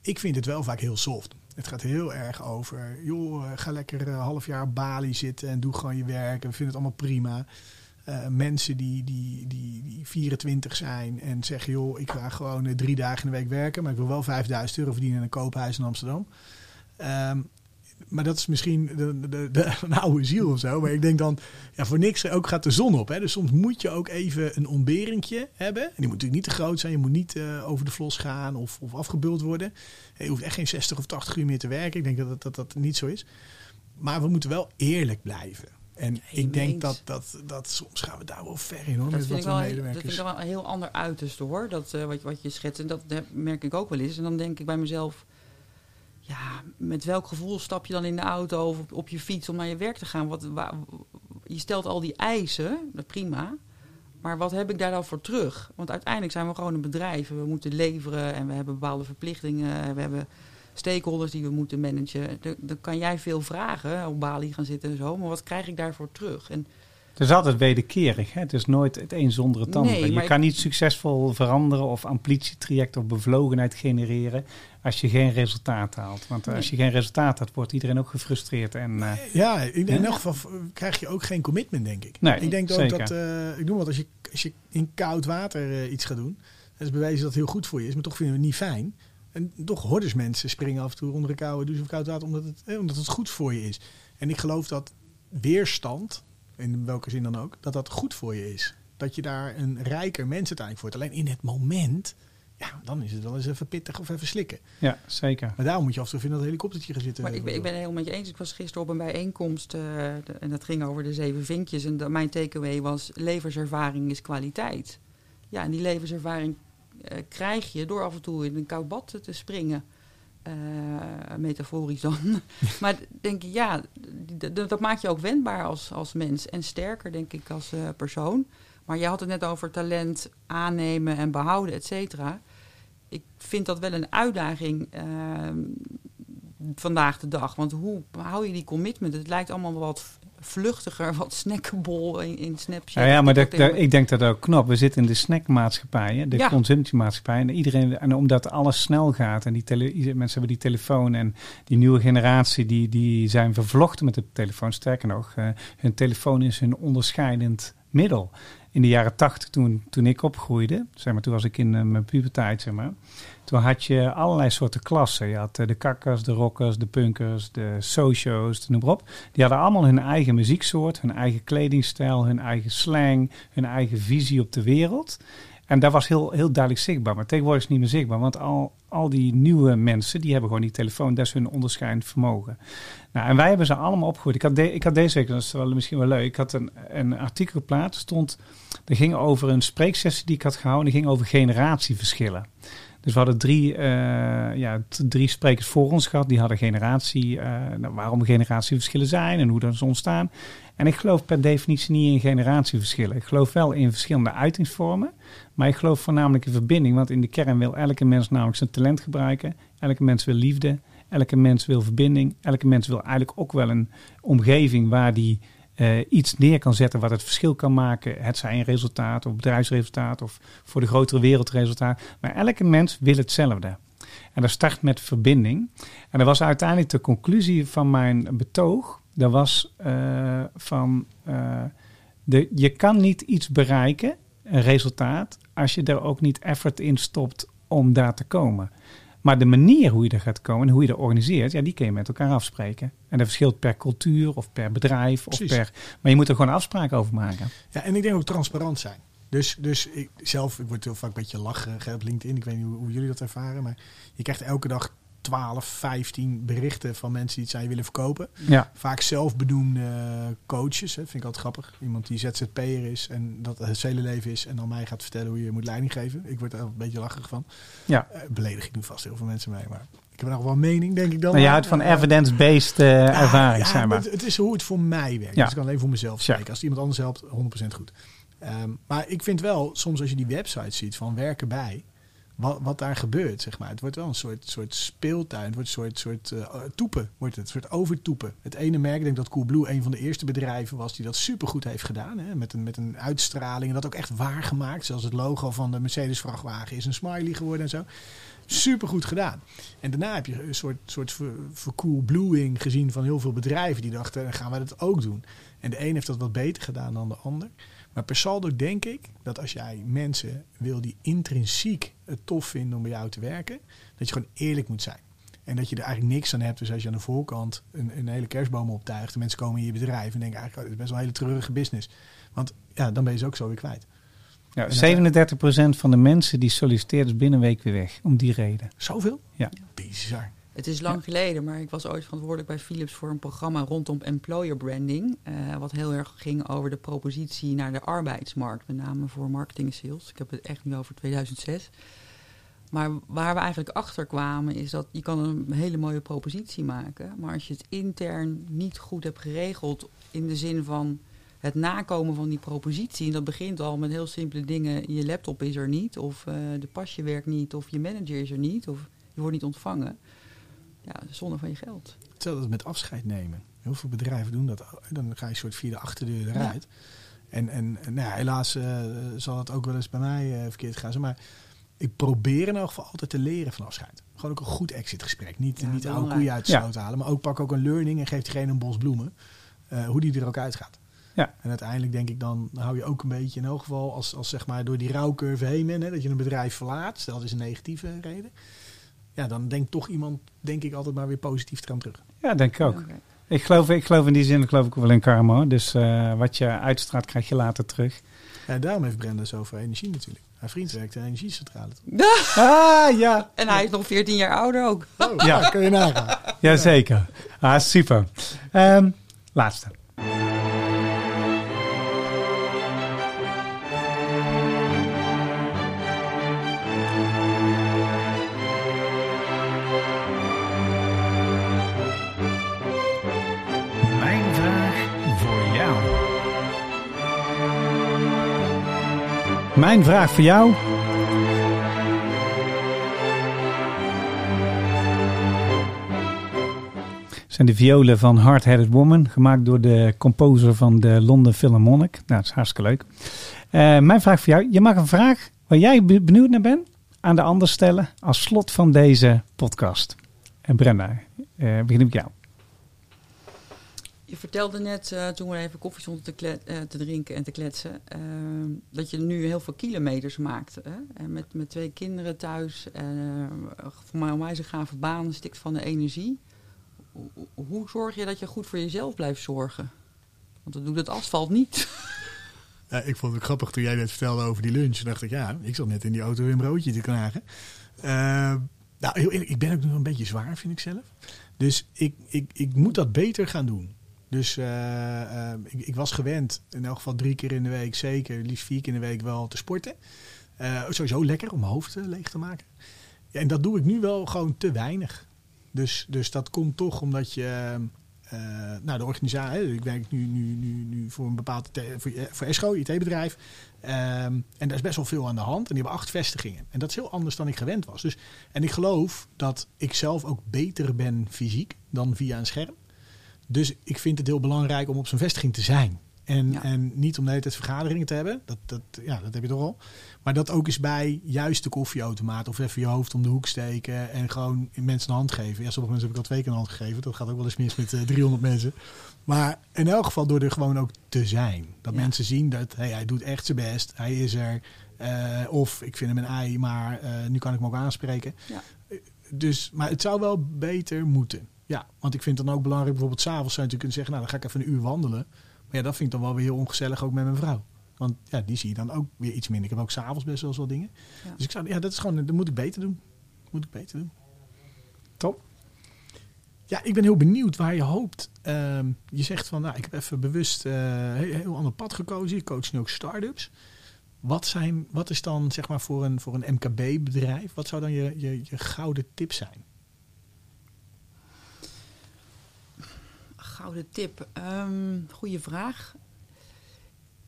Ik vind het wel vaak heel soft. Het gaat heel erg over, joh, eh, ga lekker een half jaar op Bali zitten en doe gewoon je werk. En we vinden het allemaal prima. Eh, mensen die, die, die, die 24 zijn en zeggen, joh, ik ga gewoon eh, drie dagen in de week werken, maar ik wil wel 5000 euro verdienen in een koophuis in Amsterdam. Ehm, maar dat is misschien de, de, de, een oude ziel of zo. Maar ik denk dan, ja, voor niks ook gaat de zon op. Hè? Dus soms moet je ook even een ontberingje hebben. En die moet natuurlijk niet te groot zijn. Je moet niet eh, over de vlos gaan of, of afgebuld worden. Je hoeft echt geen 60 of 80 uur meer te werken. Ik denk dat dat, dat, dat niet zo is. Maar we moeten wel eerlijk blijven. En ik denk dat, dat, dat soms gaan we daar wel ver in hoor. Dat met vind, wat ik wel, dat vind ik wel een heel ander uiterste hoor. Dat, eh, wat, je- wat je schetst. En dat merk ik ook wel eens. En dan denk ik bij mezelf. Ja, met welk gevoel stap je dan in de auto of op, op je fiets om naar je werk te gaan? Wat, wa- je stelt al die eisen, dat prima. Maar wat heb ik daar dan voor terug? Want uiteindelijk zijn we gewoon een bedrijf. We moeten leveren en we hebben bepaalde verplichtingen. We hebben stakeholders die we moeten managen. Dan- kan jij veel vragen, op Bali gaan zitten en zo. Maar wat krijg ik daarvoor terug? En Het is altijd wederkerig. Hè? Het is nooit het een zonder het andere. Nee, je kan ik- niet succesvol veranderen of amplitietraject of bevlogenheid genereren als je geen resultaat haalt. Want eh, als je geen resultaat had, wordt iedereen ook gefrustreerd. En, eh, Ja, denk in elk geval krijg je ook geen commitment, denk ik. Nee, ik denk ook zeker. dat, eh, ik noem wat, als je, als je in koud water eh, iets gaat doen, dat is bewezen dat het heel goed voor je is, maar toch vinden we het niet fijn. En toch hordes mensen springen af en toe onder een koude douche of koud water, omdat het, eh, omdat het goed voor je is. En ik geloof dat weerstand, in welke zin dan ook, dat dat goed voor je is. Dat je daar een rijker mens uiteindelijk wordt. Alleen in het moment, ja, dan is het wel eens even pittig of even slikken. ja, zeker. Maar daarom moet je af en toe vinden dat helikoptertje gaan zitten. Maar ik ben, ik ben het helemaal met je eens. Ik was gisteren op een bijeenkomst eh, de- en dat ging over de zeven vinkjes. En de- mijn takeaway was: levenservaring is kwaliteit. Ja, en die levenservaring eh, krijg je door af en toe in een koud bad te springen. Eh, metaforisch dan. maar denk ik, ja, dat maakt je ook wendbaar als, als mens. En sterker, denk ik, als eh, persoon. Maar je had het net over talent aannemen en behouden, et cetera. Ik vind dat wel een uitdaging. ehm, vandaag de dag. Want hoe hou je die commitment? Het lijkt allemaal wat vluchtiger, wat snackable in, in Snapchat. Ja, ja maar dat, TikTok dat- ik denk dat ook knap. We zitten in de snackmaatschappij, hè, de Ja. consumptiemaatschappij. En, iedereen, en omdat alles snel gaat en die tele, mensen hebben die telefoon en die nieuwe generatie, die, die zijn vervlochten met de telefoon. Sterker nog, eh, hun telefoon is hun onderscheidend middel. In de jaren tachtig, toen, toen ik opgroeide, zeg maar, toen was ik in eh, mijn puberteit, zeg maar. Toen had je allerlei soorten klassen. Je had eh, de kakkers, de rockers, de punkers, de socio's, noem maar op. Die hadden allemaal hun eigen muzieksoort, hun eigen kledingstijl, hun eigen slang, hun eigen visie op de wereld. En dat was heel, heel duidelijk zichtbaar. Maar tegenwoordig is het niet meer zichtbaar. Want al, al die nieuwe mensen, die hebben gewoon die telefoon. Dat is hun onderscheidend vermogen. Nou, en wij hebben ze allemaal opgegroeid. Ik had, ik had deze week, dat is wel, misschien wel leuk. Ik had een, een artikel geplaatst. stond, dat ging over een spreeksessie die ik had gehouden. Die ging over generatieverschillen. Dus we hadden drie, eh, ja, drie sprekers voor ons gehad. Die hadden generatie, eh, nou, waarom generatieverschillen zijn en hoe dat is ontstaan. En ik geloof per definitie niet in generatieverschillen. Ik geloof wel in verschillende uitingsvormen. Maar ik geloof voornamelijk in verbinding. Want in de kern wil elke mens namelijk zijn talent gebruiken. Elke mens wil liefde. Elke mens wil verbinding. Elke mens wil eigenlijk ook wel een omgeving waar die eh, iets neer kan zetten wat het verschil kan maken. Het zijn resultaat of bedrijfsresultaat of voor de grotere wereldresultaat. Maar elke mens wil hetzelfde. En dat start met verbinding. En dat was uiteindelijk de conclusie van mijn betoog. Dat was eh, van eh, de, je kan niet iets bereiken, een resultaat, als je er ook niet effort in stopt om daar te komen. Maar de manier hoe je er gaat komen en hoe je dat organiseert, ja, die kun je met elkaar afspreken. En dat verschilt per cultuur of per bedrijf. Of Precies. per, maar je moet er gewoon afspraken over maken. Ja, en ik denk ook transparant zijn. Dus, dus ik zelf, ik word heel vaak een beetje lacherig hè, op LinkedIn. Ik weet niet hoe, hoe jullie dat ervaren, maar je krijgt elke dag 12, 15 berichten van mensen die iets aan je willen verkopen. Ja, Vaak zelfbedoelde coaches, hè, vind ik altijd grappig. Iemand die ZZP'er is en dat het hele leven is en dan mij gaat vertellen hoe je moet leiding geven. Ik word er een beetje lacherig van. ja. Eh, beledig ik nu vast heel veel mensen mee, maar heb nog wel mening, denk ik dan. Maar je houdt van Eh, evidence-based ja, ervaring, ja, zeg maar. Het, het is hoe het voor mij werkt. Ja. Dus ik kan alleen voor mezelf Ja. spreken. Als iemand anders helpt, 100% goed. Ehm, maar ik vind wel, soms als je die website ziet van werken bij, wat, wat daar gebeurt, zeg maar. Het wordt wel een soort, soort speeltuin. Het wordt een soort, soort eh, toepen, wordt het. Een soort overtoepen. Het ene merk, ik denk dat Coolblue een van de eerste bedrijven was die dat supergoed heeft gedaan. Hè? Met, een, met een uitstraling en dat ook echt waargemaakt. Zelfs het logo van de Mercedes vrachtwagen is een smiley geworden en zo. Supergoed gedaan. En daarna heb je een soort, soort ver- vercoolbluing gezien van heel veel bedrijven die dachten, gaan wij dat ook doen. En de een heeft dat wat beter gedaan dan de ander. Maar per saldo denk ik dat als jij mensen wil die intrinsiek het tof vinden om bij jou te werken, dat je gewoon eerlijk moet zijn. En dat je er eigenlijk niks aan hebt. Dus als je aan de voorkant een, een hele kerstboom optuigt, en mensen komen in je bedrijf en denken eigenlijk, oh, dit is best wel een hele treurige business. Want ja, dan ben je ze ook zo weer kwijt. Ja, En 37% van de mensen die solliciteert is binnen een week weer weg. Om die reden. Zoveel? Ja. Bizar. Het is lang geleden, maar ik was ooit verantwoordelijk bij Philips voor een programma rondom employer branding. eh, wat heel erg ging over de propositie naar de arbeidsmarkt, met name voor marketing en sales. Ik heb het echt nu over 2006. Maar waar we eigenlijk achter kwamen is dat je kan een hele mooie propositie maken. Maar als je het intern niet goed hebt geregeld in de zin van het nakomen van die propositie. En dat begint al met heel simpele dingen. Je laptop is er niet, of eh, de pasje werkt niet, of je manager is er niet, of je wordt niet ontvangen. Ja, zonde van je geld. Hetzelfde als met afscheid nemen. Heel veel bedrijven doen dat. Dan ga je een soort via de achterdeur eruit. En, en en, nou ja, helaas eh, zal het ook wel eens bij mij eh, verkeerd gaan. Maar ik probeer in elk geval altijd te leren van afscheid. Gewoon ook een goed exitgesprek. Niet, Ja, niet de oude koeien uit de Ja. sloot halen. Maar ook pak ook een learning en geef diegene een bos bloemen. eh, hoe die er ook uitgaat. Ja. En uiteindelijk denk ik dan, dan hou je ook een beetje in elk geval als, als zeg maar door die rouwcurve heen bent. Hè, dat je een bedrijf verlaat. Stel dat is een negatieve reden. Ja, dan denkt toch iemand, denk ik altijd maar weer positief eraan terug. Ja, denk ik ook. Ik geloof, ik geloof in die zin geloof ik wel in karma. Dus eh, wat je uitstraalt krijg je later terug. Ja, daarom heeft Brenda zoveel energie natuurlijk. Haar vriend werkt in een energiecentrale. Ah, ja. En hij is nog 14 jaar ouder ook. Oh, Ja. ja. kun je nagaan. Jazeker. Ah, super. Ehm, laatste. Mijn vraag voor jou. zijn de violen van Hard Headed Woman, gemaakt door de composer van de London Philharmonic. Nou, dat is hartstikke leuk. Eh, mijn vraag voor jou. Je mag een vraag waar jij be- benieuwd naar bent aan de ander stellen als slot van deze podcast. En Brenda, eh begin met jou. Je vertelde net, eh, toen we even koffie stonden te, eh, te drinken en te kletsen, eh, dat je nu heel veel kilometers maakt. Hè? En met, met twee kinderen thuis, eh, voor mij onwijs een gave baan, stikt van de energie. Hoe, zorg je dat je goed voor jezelf blijft zorgen? Want dat doet het asfalt niet. Ja, ik vond het grappig toen jij net vertelde over die lunch. Dacht ik, ja, ik zat net in die auto weer een broodje te knagen. Eh, nou, heel eerlijk, ik ben ook nog een beetje zwaar, vind ik zelf. Dus ik, ik, ik moet dat beter gaan doen. Dus eh, eh, ik, ik was gewend, in elk geval drie keer in de week, zeker, liefst vier keer in de week wel te sporten. Eh, sowieso lekker om mijn hoofd eh, leeg te maken. Ja, en dat doe ik nu wel gewoon te weinig. Dus, dus dat komt toch omdat je. eh, nou, de organisatie. Ik werk nu, nu, nu, nu voor een bepaald. IT voor, voor ESCO, IT-bedrijf. Ehm, en daar is best wel veel aan de hand. En die hebben acht vestigingen. En dat is heel anders dan ik gewend was. Dus, en ik geloof dat ik zelf ook beter ben fysiek dan via een scherm. Dus ik vind het heel belangrijk om op zo'n vestiging te zijn. En, Ja. en niet om de hele tijd vergaderingen te hebben. Dat, dat, ja, dat heb je toch al. Maar dat ook eens bij juist de koffieautomaat of even je hoofd om de hoek steken en gewoon mensen een hand geven. Ja, sommige mensen heb ik al twee keer een hand gegeven. Dat gaat ook wel eens mis met eh, 300 mensen. Maar in elk geval door er gewoon ook te zijn. Dat Ja. mensen zien dat hey, hij doet echt zijn best. Hij is er. Eh, of ik vind hem een ei, maar eh, nu kan ik hem ook aanspreken. Ja. Eh, Dus, maar het zou wel beter moeten. Ja, want ik vind het dan ook belangrijk. Bijvoorbeeld s'avonds zou je natuurlijk kunnen zeggen, nou dan ga ik even een uur wandelen. Maar ja, dat vind ik dan wel weer heel ongezellig ook met mijn vrouw. Want ja, die zie je dan ook weer iets minder. Ik heb ook s'avonds best wel eens wat dingen. Ja. Dus ik zou, ja, dat is gewoon, dat moet ik beter doen. Moet ik beter doen. Top. Ja, ik ben heel benieuwd waar je hoopt. Ehm, je zegt van, nou, ik heb even bewust een heel, heel ander pad gekozen. Je coacht nu ook start-ups. Wat, zijn, wat is dan, zeg maar, voor een, voor een MKB-bedrijf, wat zou dan je, je, je gouden tip zijn? Gouden tip. Ehm goeie vraag.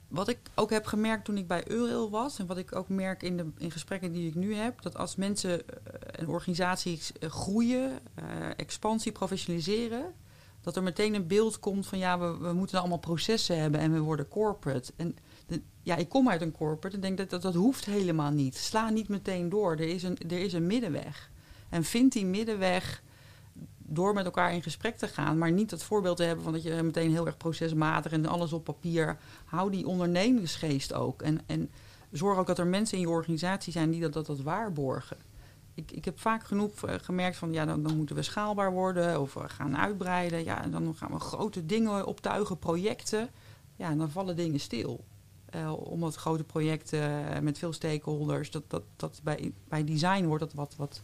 wat ik ook heb gemerkt toen ik bij Eurail was, en wat ik ook merk in, de, in gesprekken die ik nu heb, dat als mensen eh, en organisaties eh, groeien, eh, expansie, professionaliseren, dat er meteen een beeld komt van ja, we, we moeten allemaal processen hebben en we worden corporate. En ja, ik kom uit een corporate en denk dat, dat dat hoeft helemaal niet. Sla niet meteen door. Er is een, er is een middenweg. En vind die middenweg door met elkaar in gesprek te gaan, maar niet het voorbeeld te hebben van dat je meteen heel erg procesmatig en alles op papier. Hou die ondernemingsgeest ook. En, en zorg ook dat er mensen in je organisatie zijn die dat, dat, dat waarborgen. Ik, ik heb vaak genoeg eh, gemerkt van ja, dan, dan moeten we schaalbaar worden of we gaan uitbreiden. Ja, en dan gaan we grote dingen optuigen, projecten. Ja, en dan vallen dingen stil. Eh, omdat grote projecten met veel stakeholders, dat, dat, dat bij, bij design wordt dat wat, wat,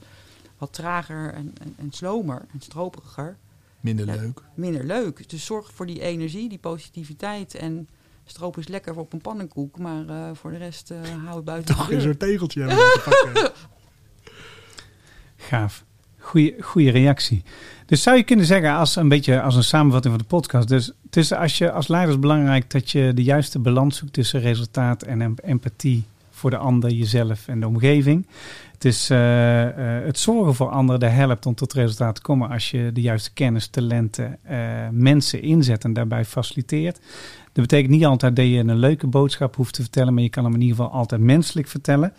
wat trager en, en, en slomer en stroperiger. Minder Ja. leuk. Minder leuk. Dus zorg voor die energie, die positiviteit. En stroop is lekker op een pannenkoek, maar eh, voor de rest eh hou het buiten Toch soort tegeltje hebben pakken. Gaaf. Goeie, goeie reactie. Dus zou je kunnen zeggen, als een beetje als een samenvatting van de podcast. Dus het is als je als leider is belangrijk dat je de juiste balans zoekt tussen resultaat en em- empathie voor de ander, jezelf en de omgeving. Het is eh, eh, het zorgen voor anderen dat helpt om tot resultaat te komen als je de juiste kennis, talenten, eh, mensen inzet en daarbij faciliteert. Dat betekent niet altijd dat je een leuke boodschap hoeft te vertellen, maar je kan hem in ieder geval altijd menselijk vertellen.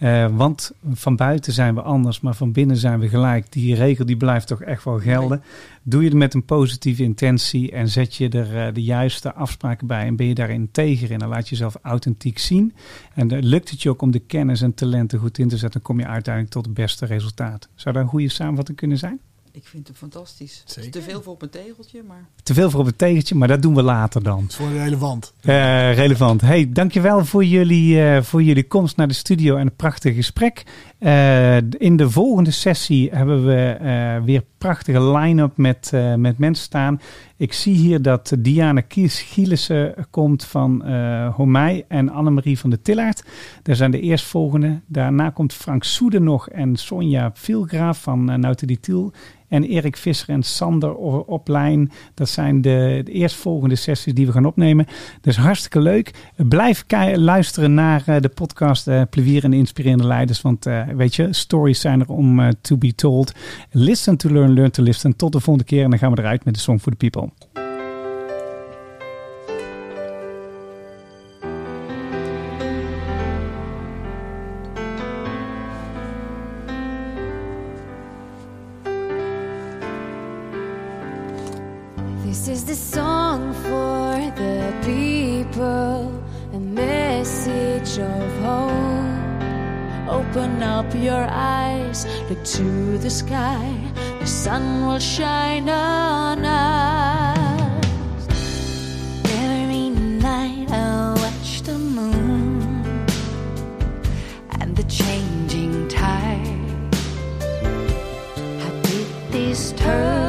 Eh, want van buiten zijn we anders, maar van binnen zijn we gelijk. Die regel die blijft toch echt wel gelden. Doe je het met een positieve intentie en zet je er eh, de juiste afspraken bij en ben je daar integer in en laat jezelf authentiek zien. En eh, lukt het je ook om de kennis en talenten goed in te zetten, dan kom je uiteindelijk tot het beste resultaat. Zou dat een goede samenvatting kunnen zijn? Ik vind het fantastisch. Zeker. te veel voor op een tegeltje, maar Te veel voor op het tegentje, maar dat doen we later dan. Voor de hele wand. Eh, relevant. Hey, dankjewel voor jullie, eh, voor jullie komst naar de studio en het prachtige gesprek. Eh, in de volgende sessie hebben we eh, weer prachtige line-up met, eh, met mensen staan. Ik zie hier dat Diana Kies Gielissen komt van eh Homij en Annemarie van de Tillaert. Daar zijn de eerstvolgende. Daarna komt Frank Soede nog en Sonja Vielgraaf van uh, Nautilitiel. En Erik Visser en Sander Oplijn. Dat zijn de, de eerstvolgende sessies die we gaan opnemen. Dus hartstikke leuk. Blijf luisteren naar eh, de podcast eh Plevier en Inspirerende Leiders. Want eh, weet je, stories zijn er om to be told. Listen to learn, learn to listen. Tot de volgende keer en dan gaan we eruit met de Song for the People. Your eyes, look to the sky, the sun will shine on us. Every night I watch the moon and the changing tide. How did this turn